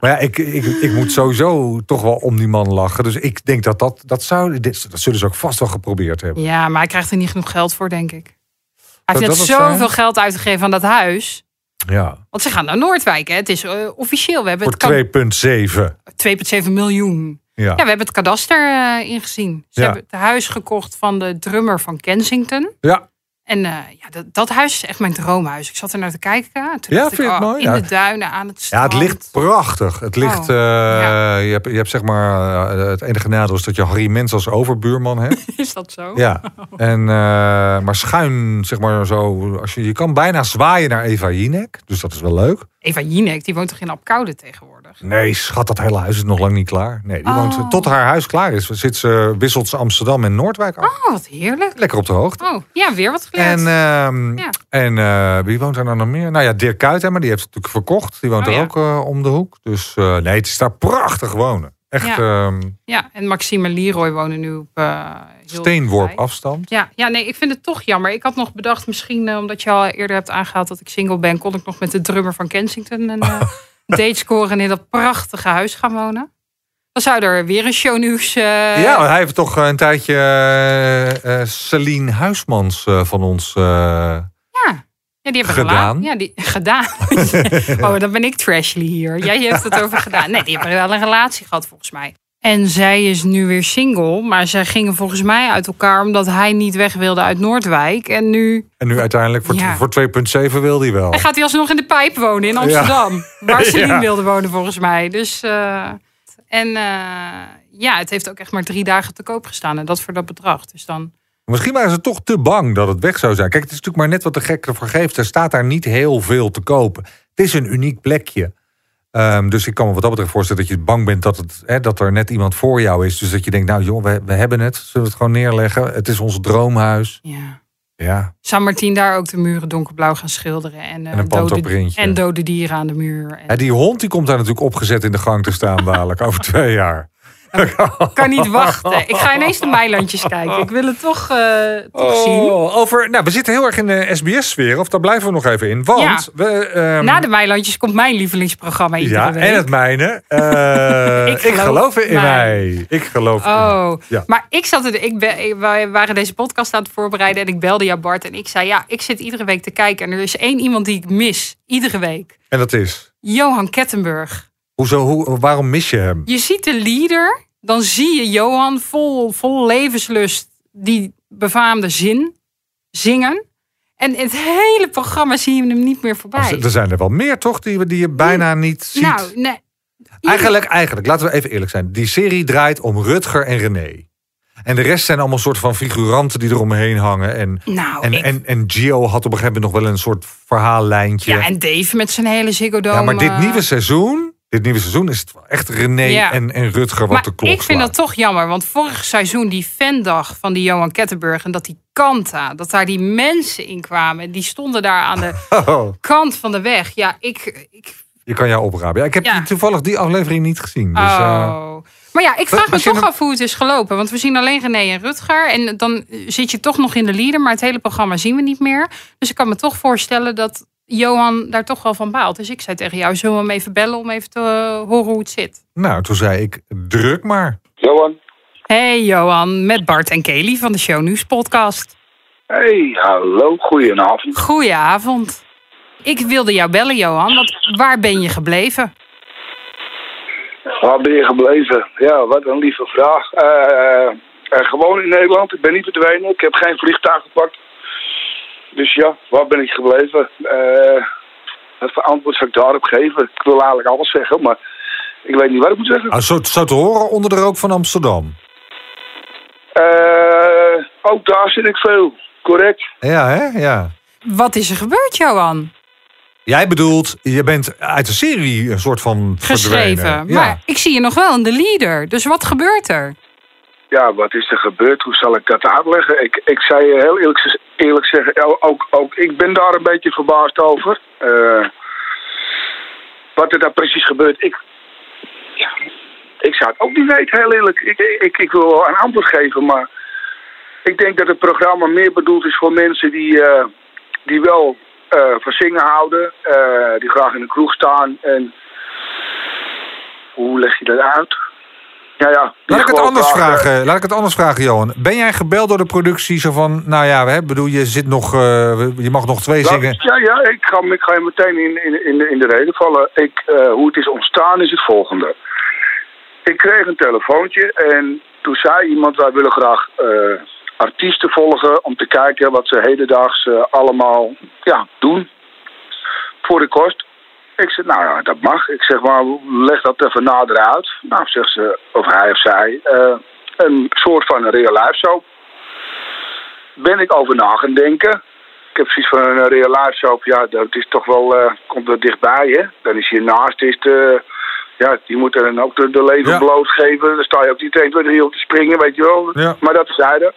Maar ja, ik, ik, ik moet sowieso toch wel om die man lachen. Dus ik denk dat dat, dat zou... Dat zullen ze ook vast wel geprobeerd hebben. Ja, maar hij krijgt er niet genoeg geld voor, denk ik. Heeft net het zoveel zijn? geld uitgegeven aan dat huis. Ja, Want ze gaan naar Noordwijk, hè? Het is eh, officieel. We hebben voor het 2,7. 2,7 miljoen. Ja. Ja, we hebben het kadaster eh, ingezien. Ze Ja. hebben het huis gekocht van de drummer van Kensington. ja, En eh, ja, dat, dat huis is echt mijn droomhuis. Ik zat er naar te kijken. Toen Ja, ik, vind het oh, mooi? In Ja. de duinen, aan het ja, strand. het ligt prachtig. Het ligt, Oh, eh, ja. je, hebt, je hebt zeg maar, eh, het enige nadeel is dat je Harry Mens als overbuurman hebt. Is dat zo? Ja, en, maar schuin, zeg maar zo, als je, je kan bijna zwaaien naar Eva Jinek. Dus dat is wel leuk. Eva Jinek, die woont toch in Apkoude tegenwoordig? Nee, schat, dat hele huis is nog lang niet klaar. Nee, die Oh. woont tot haar huis klaar is. Zit ze, wisselt ze Amsterdam en Noordwijk af. Oh, wat heerlijk. Lekker op de hoogte. Oh, ja, weer wat geleerd. En, ehm, Ja. en eh, wie woont er nou nog meer? Nou ja, Dirk Kuyt, maar die heeft het natuurlijk verkocht. Die woont Oh, er ja. ook eh, om de hoek. Dus eh, nee, het is daar prachtig wonen. Echt Ja. ehm, Ja, en Maxime en Leroy wonen nu op heel steenworp afstand. Ja, ja, nee, ik vind het toch jammer. Ik had nog bedacht, misschien omdat je al eerder hebt aangehaald dat ik single ben, kon ik nog met de drummer van Kensington een date scoren en in dat prachtige huis gaan wonen. Dan zou er weer een shownieuws. eh Ja, hij heeft toch een tijdje eh eh, Celine Huismans eh, van ons. eh, ja. Ja, die hebben Gedaan? Ja, die, gedaan. oh, dan ben ik trashly hier. Jij hebt het over gedaan. Nee, die hebben wel een relatie gehad volgens mij. En zij is nu weer single, maar zij gingen volgens mij uit elkaar omdat hij niet weg wilde uit Noordwijk. En nu en nu uiteindelijk voor, Ja. voor 2,7 wil hij wel. Hij gaat hij alsnog in de pijp wonen in Amsterdam. Waar Celine Ja. wilde wonen volgens mij. Dus, eh, en eh, ja, het heeft ook echt maar drie dagen te koop gestaan. En dat voor dat bedrag. Dus dan... Misschien waren ze toch te bang dat het weg zou zijn. Kijk, het is natuurlijk maar net wat de gek ervoor geeft. Er staat daar niet heel veel te kopen. Het is een uniek plekje. Ehm, dus ik kan me wat dat betreft voorstellen dat je bang bent dat, het, hè, dat er net iemand voor jou is. Dus dat je denkt, nou joh, we, we hebben het. Zullen we het gewoon neerleggen? Het is ons droomhuis. Ja. Ja, San Martin daar ook de muren donkerblauw gaan schilderen. En, eh, En een dode, en dode dieren aan de muur. En, Hè, die hond die komt daar natuurlijk opgezet in de gang te staan dadelijk over twee jaar. Ik kan niet wachten. Ik ga ineens de Meilandjes kijken. Ik wil het toch, eh, toch zien. Oh, over, nou, we zitten heel erg in de SBS-sfeer. Of daar blijven we nog even in. Want Ja. we... ehm, Na de Meilandjes komt mijn lievelingsprogramma iedere ja, week. en het mijne. Eh, Ik ik, geloof geloof in mij. mij. Ik geloof in mij. Oh, Ja. maar ik zat er, ik ben, wij waren deze podcast aan het voorbereiden en ik belde jou Bart en ik zei ja, ik zit iedere week te kijken en er is één iemand die ik mis, iedere week. En dat is... Johan Kettenburg. Hoezo, hoe, waarom mis je hem? Je ziet de leader, dan zie je Johan vol, vol levenslust die befaamde zin zingen. En het hele programma zie je hem niet meer voorbij. Er zijn er wel meer, toch? Die, die je bijna niet ziet. Nou, nee. Eigenlijk, eigenlijk, laten we even eerlijk zijn. Die serie draait om Rutger en René. En de rest zijn allemaal soort van figuranten die eromheen hangen. En, Nou, en, ik- en, en Gio had op een gegeven moment nog wel een soort verhaallijntje. Ja, en Dave met zijn hele Ziggo Dome. Ja, maar dit nieuwe seizoen, dit nieuwe seizoen is het wel echt René Ja. en, en Rutger wat Maar de klok ik vind dat toch jammer, want vorig seizoen die fandag van die Johan Kettenburg en dat die Kanta, dat daar die mensen in kwamen, die stonden daar aan de Oh, kant van de weg. Ja, ik. ik je kan jou oprapen. Ja, ik heb Ja. die- toevallig die aflevering niet gezien. Dus, eh, oh. Maar ja, ik vraag me toch af hoe het is gelopen. Want we zien alleen René en Rutger. En dan zit je toch nog in de leader, maar het hele programma zien we niet meer. Dus ik kan me toch voorstellen dat Johan daar toch wel van baalt. Dus ik zei tegen jou, zullen we hem even bellen om even te eh, horen hoe het zit? nou, toen zei ik, druk maar. Johan. Hey Johan, met Bart en Kelly van de Show Nieuws podcast. Hey, hallo, goedenavond. Goedenavond. Ik wilde jou bellen, Johan. Want waar ben je gebleven? Waar ben je gebleven? Ja, wat een lieve vraag. Eh, eh, gewoon in Nederland, ik ben niet verdwenen, ik heb geen vliegtuig gepakt. Dus ja, waar ben ik gebleven? Eh wat voor antwoord zou ik daarop geven? Ik wil eigenlijk alles zeggen, maar ik weet niet wat ik moet zeggen. Ah, zo, zo te horen onder de rook van Amsterdam. Eh, ook daar zit ik veel, correct. Ja, hè? Ja. Wat is er gebeurd, Johan? Jij bedoelt, je bent uit de serie een soort van Geschreven. verdwenen. Ja. Maar ik zie je nog wel in de leader. Dus wat gebeurt er? Ja, wat is er gebeurd? Hoe zal ik dat uitleggen? Ik, ik je heel eerlijk, eerlijk zeggen, ook, ook ik ben daar een beetje verbaasd over. Eh, wat er daar precies gebeurt, ik, ja, ik zou het ook niet weten, heel eerlijk. Ik, ik, ik wil wel een antwoord geven, maar ik denk dat het programma meer bedoeld is voor mensen die, eh, die wel eh, van zingen houden, die graag in de kroeg staan. En hoe leg je dat uit? Ja, Laat ik, het anders graag, eh, vragen, laat ik het anders vragen, Johan. Ben jij gebeld door de productie zo van, nou ja, hè, bedoel, je zit nog, eh, je mag nog twee zingen. Ja, ja ik, ga, ik ga je meteen in, in, in, de, in de reden vallen. Ik, eh, hoe het is ontstaan is het volgende. Ik kreeg een telefoontje en toen zei iemand... wij willen graag artiesten volgen om te kijken wat ze hedendaags allemaal ja, doen voor de kost. Ik zeg, nou ja, dat mag. Ik zeg, maar leg dat even nader uit. Nou, zegt ze, of hij of zij, eh, een soort van een real life soap. Ben ik over na gaan denken. Ik heb precies van een real life soap, ja, dat is toch wel, eh, komt wel dichtbij, hè. Dan is hiernaast, is de, ja, die moet er dan ook de, de leven Ja. blootgeven. Dan sta je ook niet 1, 2, 3 op te springen, weet je wel. Ja. Maar dat zeiden.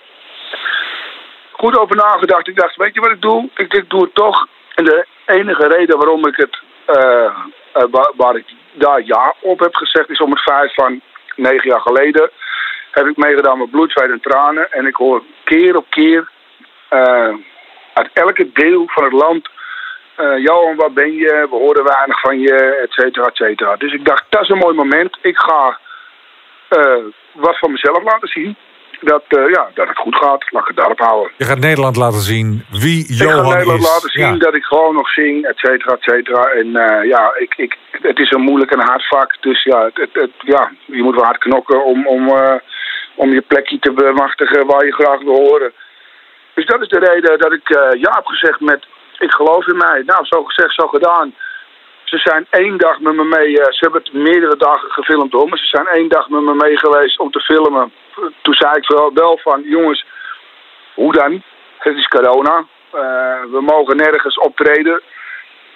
Goed over nagedacht. Ik dacht, weet je wat ik doe? Ik, ik doe het toch. En de enige reden waarom ik het, waar, waar ik daar ja op heb gezegd, is om het feit van negen jaar geleden heb ik meegedaan met bloed, zweet en tranen. En ik hoor keer op keer eh, uit elke deel van het land. eh Johan, waar ben je? We horen weinig van je, et cetera, et cetera. Dus ik dacht, dat is een mooi moment. Ik ga eh, wat van mezelf laten zien. Dat, eh, ja, dat het goed gaat. Laat ik het daarop houden. Je gaat Nederland laten zien wie ik Johan ga Nederland is. laten zien Ja. dat ik gewoon nog zing, et cetera, et cetera. En eh, ja, ik, ik, het is een moeilijk en hard vak. Dus ja, het, het, het- ja je moet wel hard knokken om, om, eh, om je plekje te bemachtigen waar je graag wil horen. Dus dat is de reden dat ik ja heb gezegd met... Ik geloof in mij. Nou, zo gezegd, zo gedaan. Ze zijn één dag met me mee. eh, ze hebben het meerdere dagen gefilmd hoor. Maar ze zijn één dag met me mee geweest om te filmen. Toen zei ik wel, wel van, jongens, hoe dan? Het is corona. Eh, we mogen nergens optreden.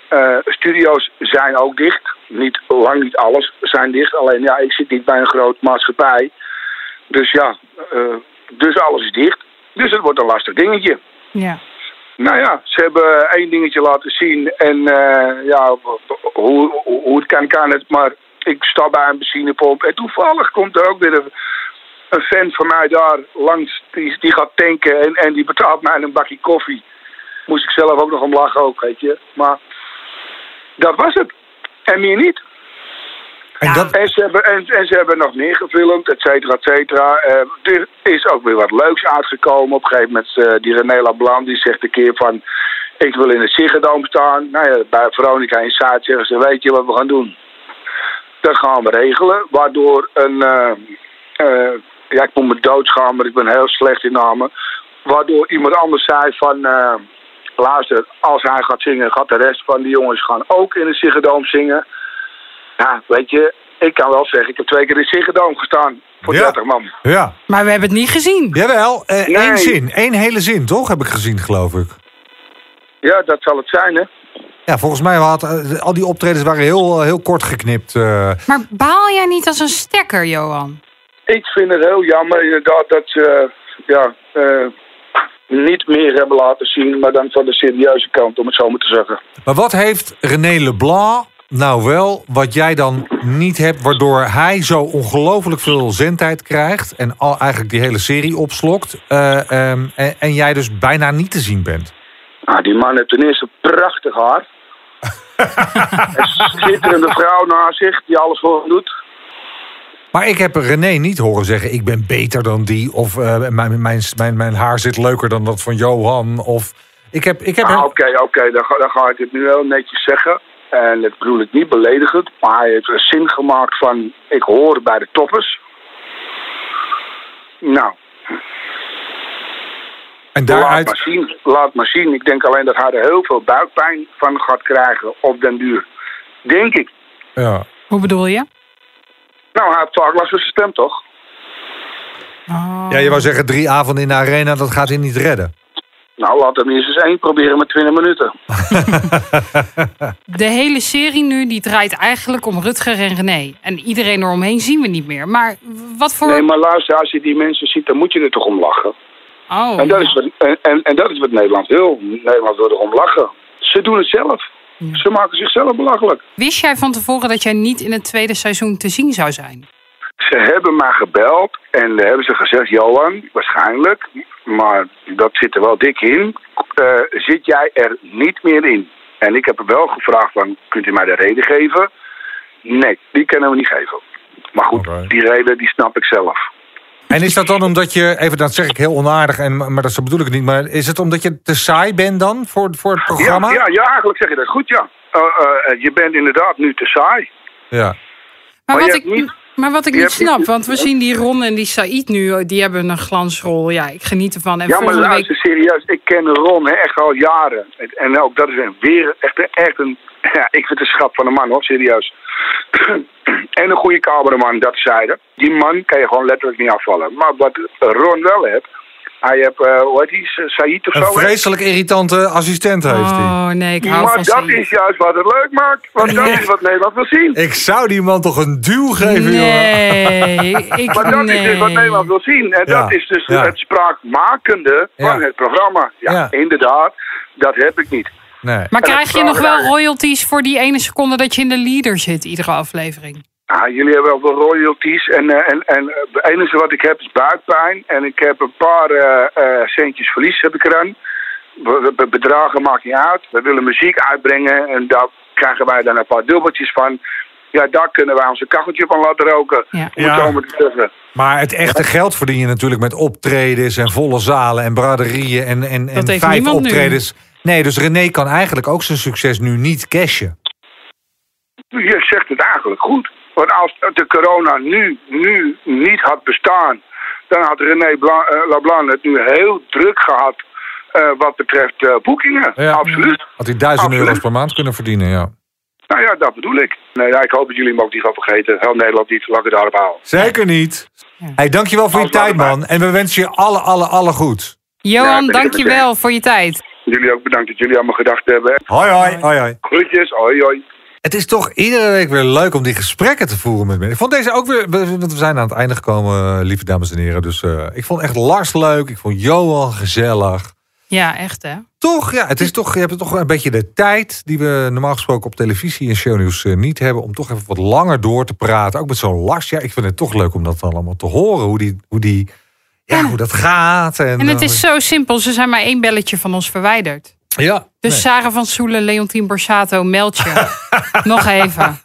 Eh, studio's zijn ook dicht. Niet, lang niet alles zijn dicht. Alleen ja, ik zit niet bij een groot maatschappij. Dus ja, dus alles is dicht. Dus het wordt een lastig dingetje. Ja. Nou ja, ze hebben één dingetje laten zien. En eh, ja, hoe, hoe het kan, kan het. Maar ik sta bij een benzinepomp. En toevallig komt er ook weer een, een fan van mij daar langs. Die, die gaat tanken en, en die betaalt mij een bakje koffie. Moest ik zelf ook nog om lachen ook, weet je. Maar dat was het. En meer niet. En dat, En ze hebben, en, en ze hebben nog meer gefilmd, et cetera, et cetera. Eh, er is ook weer wat leuks uitgekomen. Op een gegeven moment, eh, die René Lablan, die zegt een keer van... Ik wil in het Ziggo Dome staan. Nou ja, bij Veronica Inside zeggen ze, weet je wat we gaan doen? Dat gaan we regelen. Waardoor een. eh, eh, ja, ik moet me doodschamen, maar ik ben heel slecht in namen. Waardoor iemand anders zei van. eh, luister, als hij gaat zingen, gaat de rest van die jongens gaan ook in de Ziggo zingen. Ja, weet je, ik kan wel zeggen, ik heb twee keer in Ziggo gestaan. Voor Ja. 30 man. Ja, Maar we hebben het niet gezien. jawel. eh Nee. één zin. één hele zin, toch? Heb ik gezien, geloof ik. Ja, dat zal het zijn, hè. Ja, volgens mij waren al die optredens waren heel, heel kort geknipt. eh. Maar baal jij niet als een stekker, Johan? Ik vind het heel jammer inderdaad dat ze ja, eh, niet meer hebben laten zien, maar dan van de serieuze kant, om het zo maar te zeggen. Maar wat heeft René Leblanc nou wel, wat jij dan niet hebt, waardoor hij zo ongelooflijk veel zendtijd krijgt en al eigenlijk die hele serie opslokt eh, ehm, en, en jij dus bijna niet te zien bent? Nou, die man heeft ten eerste prachtig haar. een schitterende vrouw naast zich die alles voor hem doet. Maar ik heb René niet horen zeggen, ik ben beter dan die. Of eh, mijn, mijn, mijn, mijn haar zit leuker dan dat van Johan. Of ik heb, ik heb Ah, hem- Oké, oké, dan, ga- dan ga ik het nu heel netjes zeggen. En dat bedoel ik niet beledigend, maar hij heeft een zin gemaakt van... ik hoor bij de toppers. Nou, en laat daaruit... maar zien. Laat maar zien. Ik denk alleen dat hij er heel veel buikpijn van gaat krijgen op den duur. Denk ik. Ja. Hoe bedoel je? Nou, hij heeft vaak last van zijn stem, toch? Oh. ja, je wou zeggen drie avonden in de arena, dat gaat hij niet redden. Nou, laat hem minstens één proberen met 20 minuten. De hele serie nu die draait eigenlijk om Rutger en René. En iedereen eromheen zien we niet meer. Maar wat voor... Nee, maar luister, als je die mensen ziet, dan moet je er toch om lachen. Oh, En dat is wat, en, en, en dat is wat Nederland wil. Nederland wil erom lachen. Ze doen het zelf. Ze maken zichzelf belachelijk. Wist jij van tevoren dat jij niet in het tweede seizoen te zien zou zijn? Ze hebben mij gebeld en hebben ze gezegd, Johan, waarschijnlijk, maar dat zit er wel dik in, eh, zit jij er niet meer in? En ik heb hem wel gevraagd van, kunt u mij de reden geven? Nee, die kunnen we niet geven. Maar goed, die reden die snap ik zelf. En is dat dan omdat je, even dat zeg ik heel onaardig, en, maar dat bedoel ik niet, maar is het omdat je te saai bent dan voor, voor het programma? ja, ja, eigenlijk zeg je dat goed, ja. Eh, eh, je bent inderdaad nu te saai. Ja. Maar, Maar je wat hebt ik, niet- maar wat ik niet hebt snap, want we zien die Ron en die Said nu, die hebben een glansrol. Ja, ik geniet ervan. En Ja, maar luister, week... serieus. Ik ken Ron hè, echt al jaren. En ook dat is een, weer echt, een- echt een... Ja, ik vind het een schat van een man, hoor, serieus. en een goede cameraman, dat zeiden. Die man kan je gewoon letterlijk niet afvallen. Maar wat Ron wel heeft... Hij heeft, eh hoe heet die, Said of Een zo? hè? vreselijk irritante assistent heeft hij. Oh nee, ik hou Maar van dat Said. is juist wat het leuk maakt. Want dat is wat Nederland wil zien. Ik zou die man toch een duw geven, jongen. Nee, ik Maar dat is dus wat. Nederland wil zien. En Ja, dat is dus ja. het spraakmakende van Ja. het programma. Ja, Ja. inderdaad. Dat heb ik niet. Nee. Maar En krijg je nog wel royalties voor die ene seconde dat je in de leader zit, iedere aflevering? Ah, jullie hebben wel veel royalties. En, eh, en, en eh, het enige wat ik heb is buikpijn. En ik heb een paar eh, centjes verlies heb ik eraan. Be- be- Bedragen maakt niet uit. We willen muziek uitbrengen. En daar krijgen wij dan een paar dubbeltjes van. Ja, daar kunnen wij onze kacheltje van laten roken. Ja. Om het Ja. zo maar te zeggen. Maar het echte geld verdien je natuurlijk met optredens en volle zalen en braderieën en, en, en heeft vijf nu. optredens. Nee, dus René kan eigenlijk ook zijn succes nu niet cashen. Je zegt het eigenlijk goed. Want als de corona nu, nu niet had bestaan, dan had René Bla, eh, Lablan het nu heel druk gehad eh, wat betreft eh, boekingen. Ja. Absoluut. Had hij duizend Absoluut. euro's per maand kunnen verdienen, ja. Nou ja, dat bedoel ik. Nee, ja, ik hoop dat jullie hem ook niet gaan vergeten. Heel Nederland niet, laat ik het daarop houden. Zeker niet. Hey, dankjewel voor je Alles wat tijd, man. En we wensen je alle, alle, alle goed. Johan, dankjewel voor je tijd. Jullie ook bedankt dat jullie allemaal gedacht hebben. Hoi, hoi. hoi, hoi. Groetjes, hoi hoi. Het is toch iedere week weer leuk om die gesprekken te voeren met mensen. Ik vond deze ook weer, we- want we zijn aan het einde gekomen, eh, lieve dames en heren. Dus eh, ik vond echt Lars leuk. Ik vond Johan gezellig. Ja, echt hè? Toch, ja, het is toch, je hebt toch een beetje de tijd die we normaal gesproken op televisie en shownieuws eh, niet hebben. Om toch even wat langer door te praten. Ook met zo'n Lars. Ja, ik vind het toch leuk om dat allemaal te horen. Hoe die, hoe die, ja, hoe dat gaat. En, En het is zo simpel, ze zijn maar één belletje van ons verwijderd. Ja. Dus nee. Sarah van Soelen, Leontien Borsato, meld je. Nog even.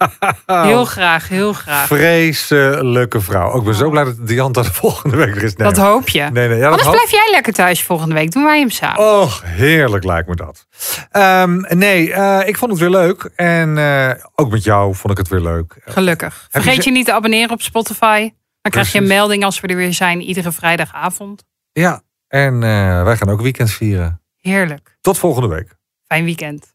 Heel graag, heel graag. Vreselijke vrouw. Ook ik ben zo blij dat Dianta de volgende week er is. Nee. Dat hoop je. Nee, nee, ja, Anders hoop- blijf jij lekker thuis volgende week. Doen wij hem samen. Och, heerlijk lijkt me dat. Ehm, nee, eh, ik vond het weer leuk. En eh, ook met jou vond ik het weer leuk. Gelukkig. Vergeet je niet te abonneren op Spotify. Dan krijg je een melding als we er weer zijn. Iedere vrijdagavond. Ja, en eh, wij gaan ook weekends vieren. Heerlijk. Tot volgende week. Fijn weekend.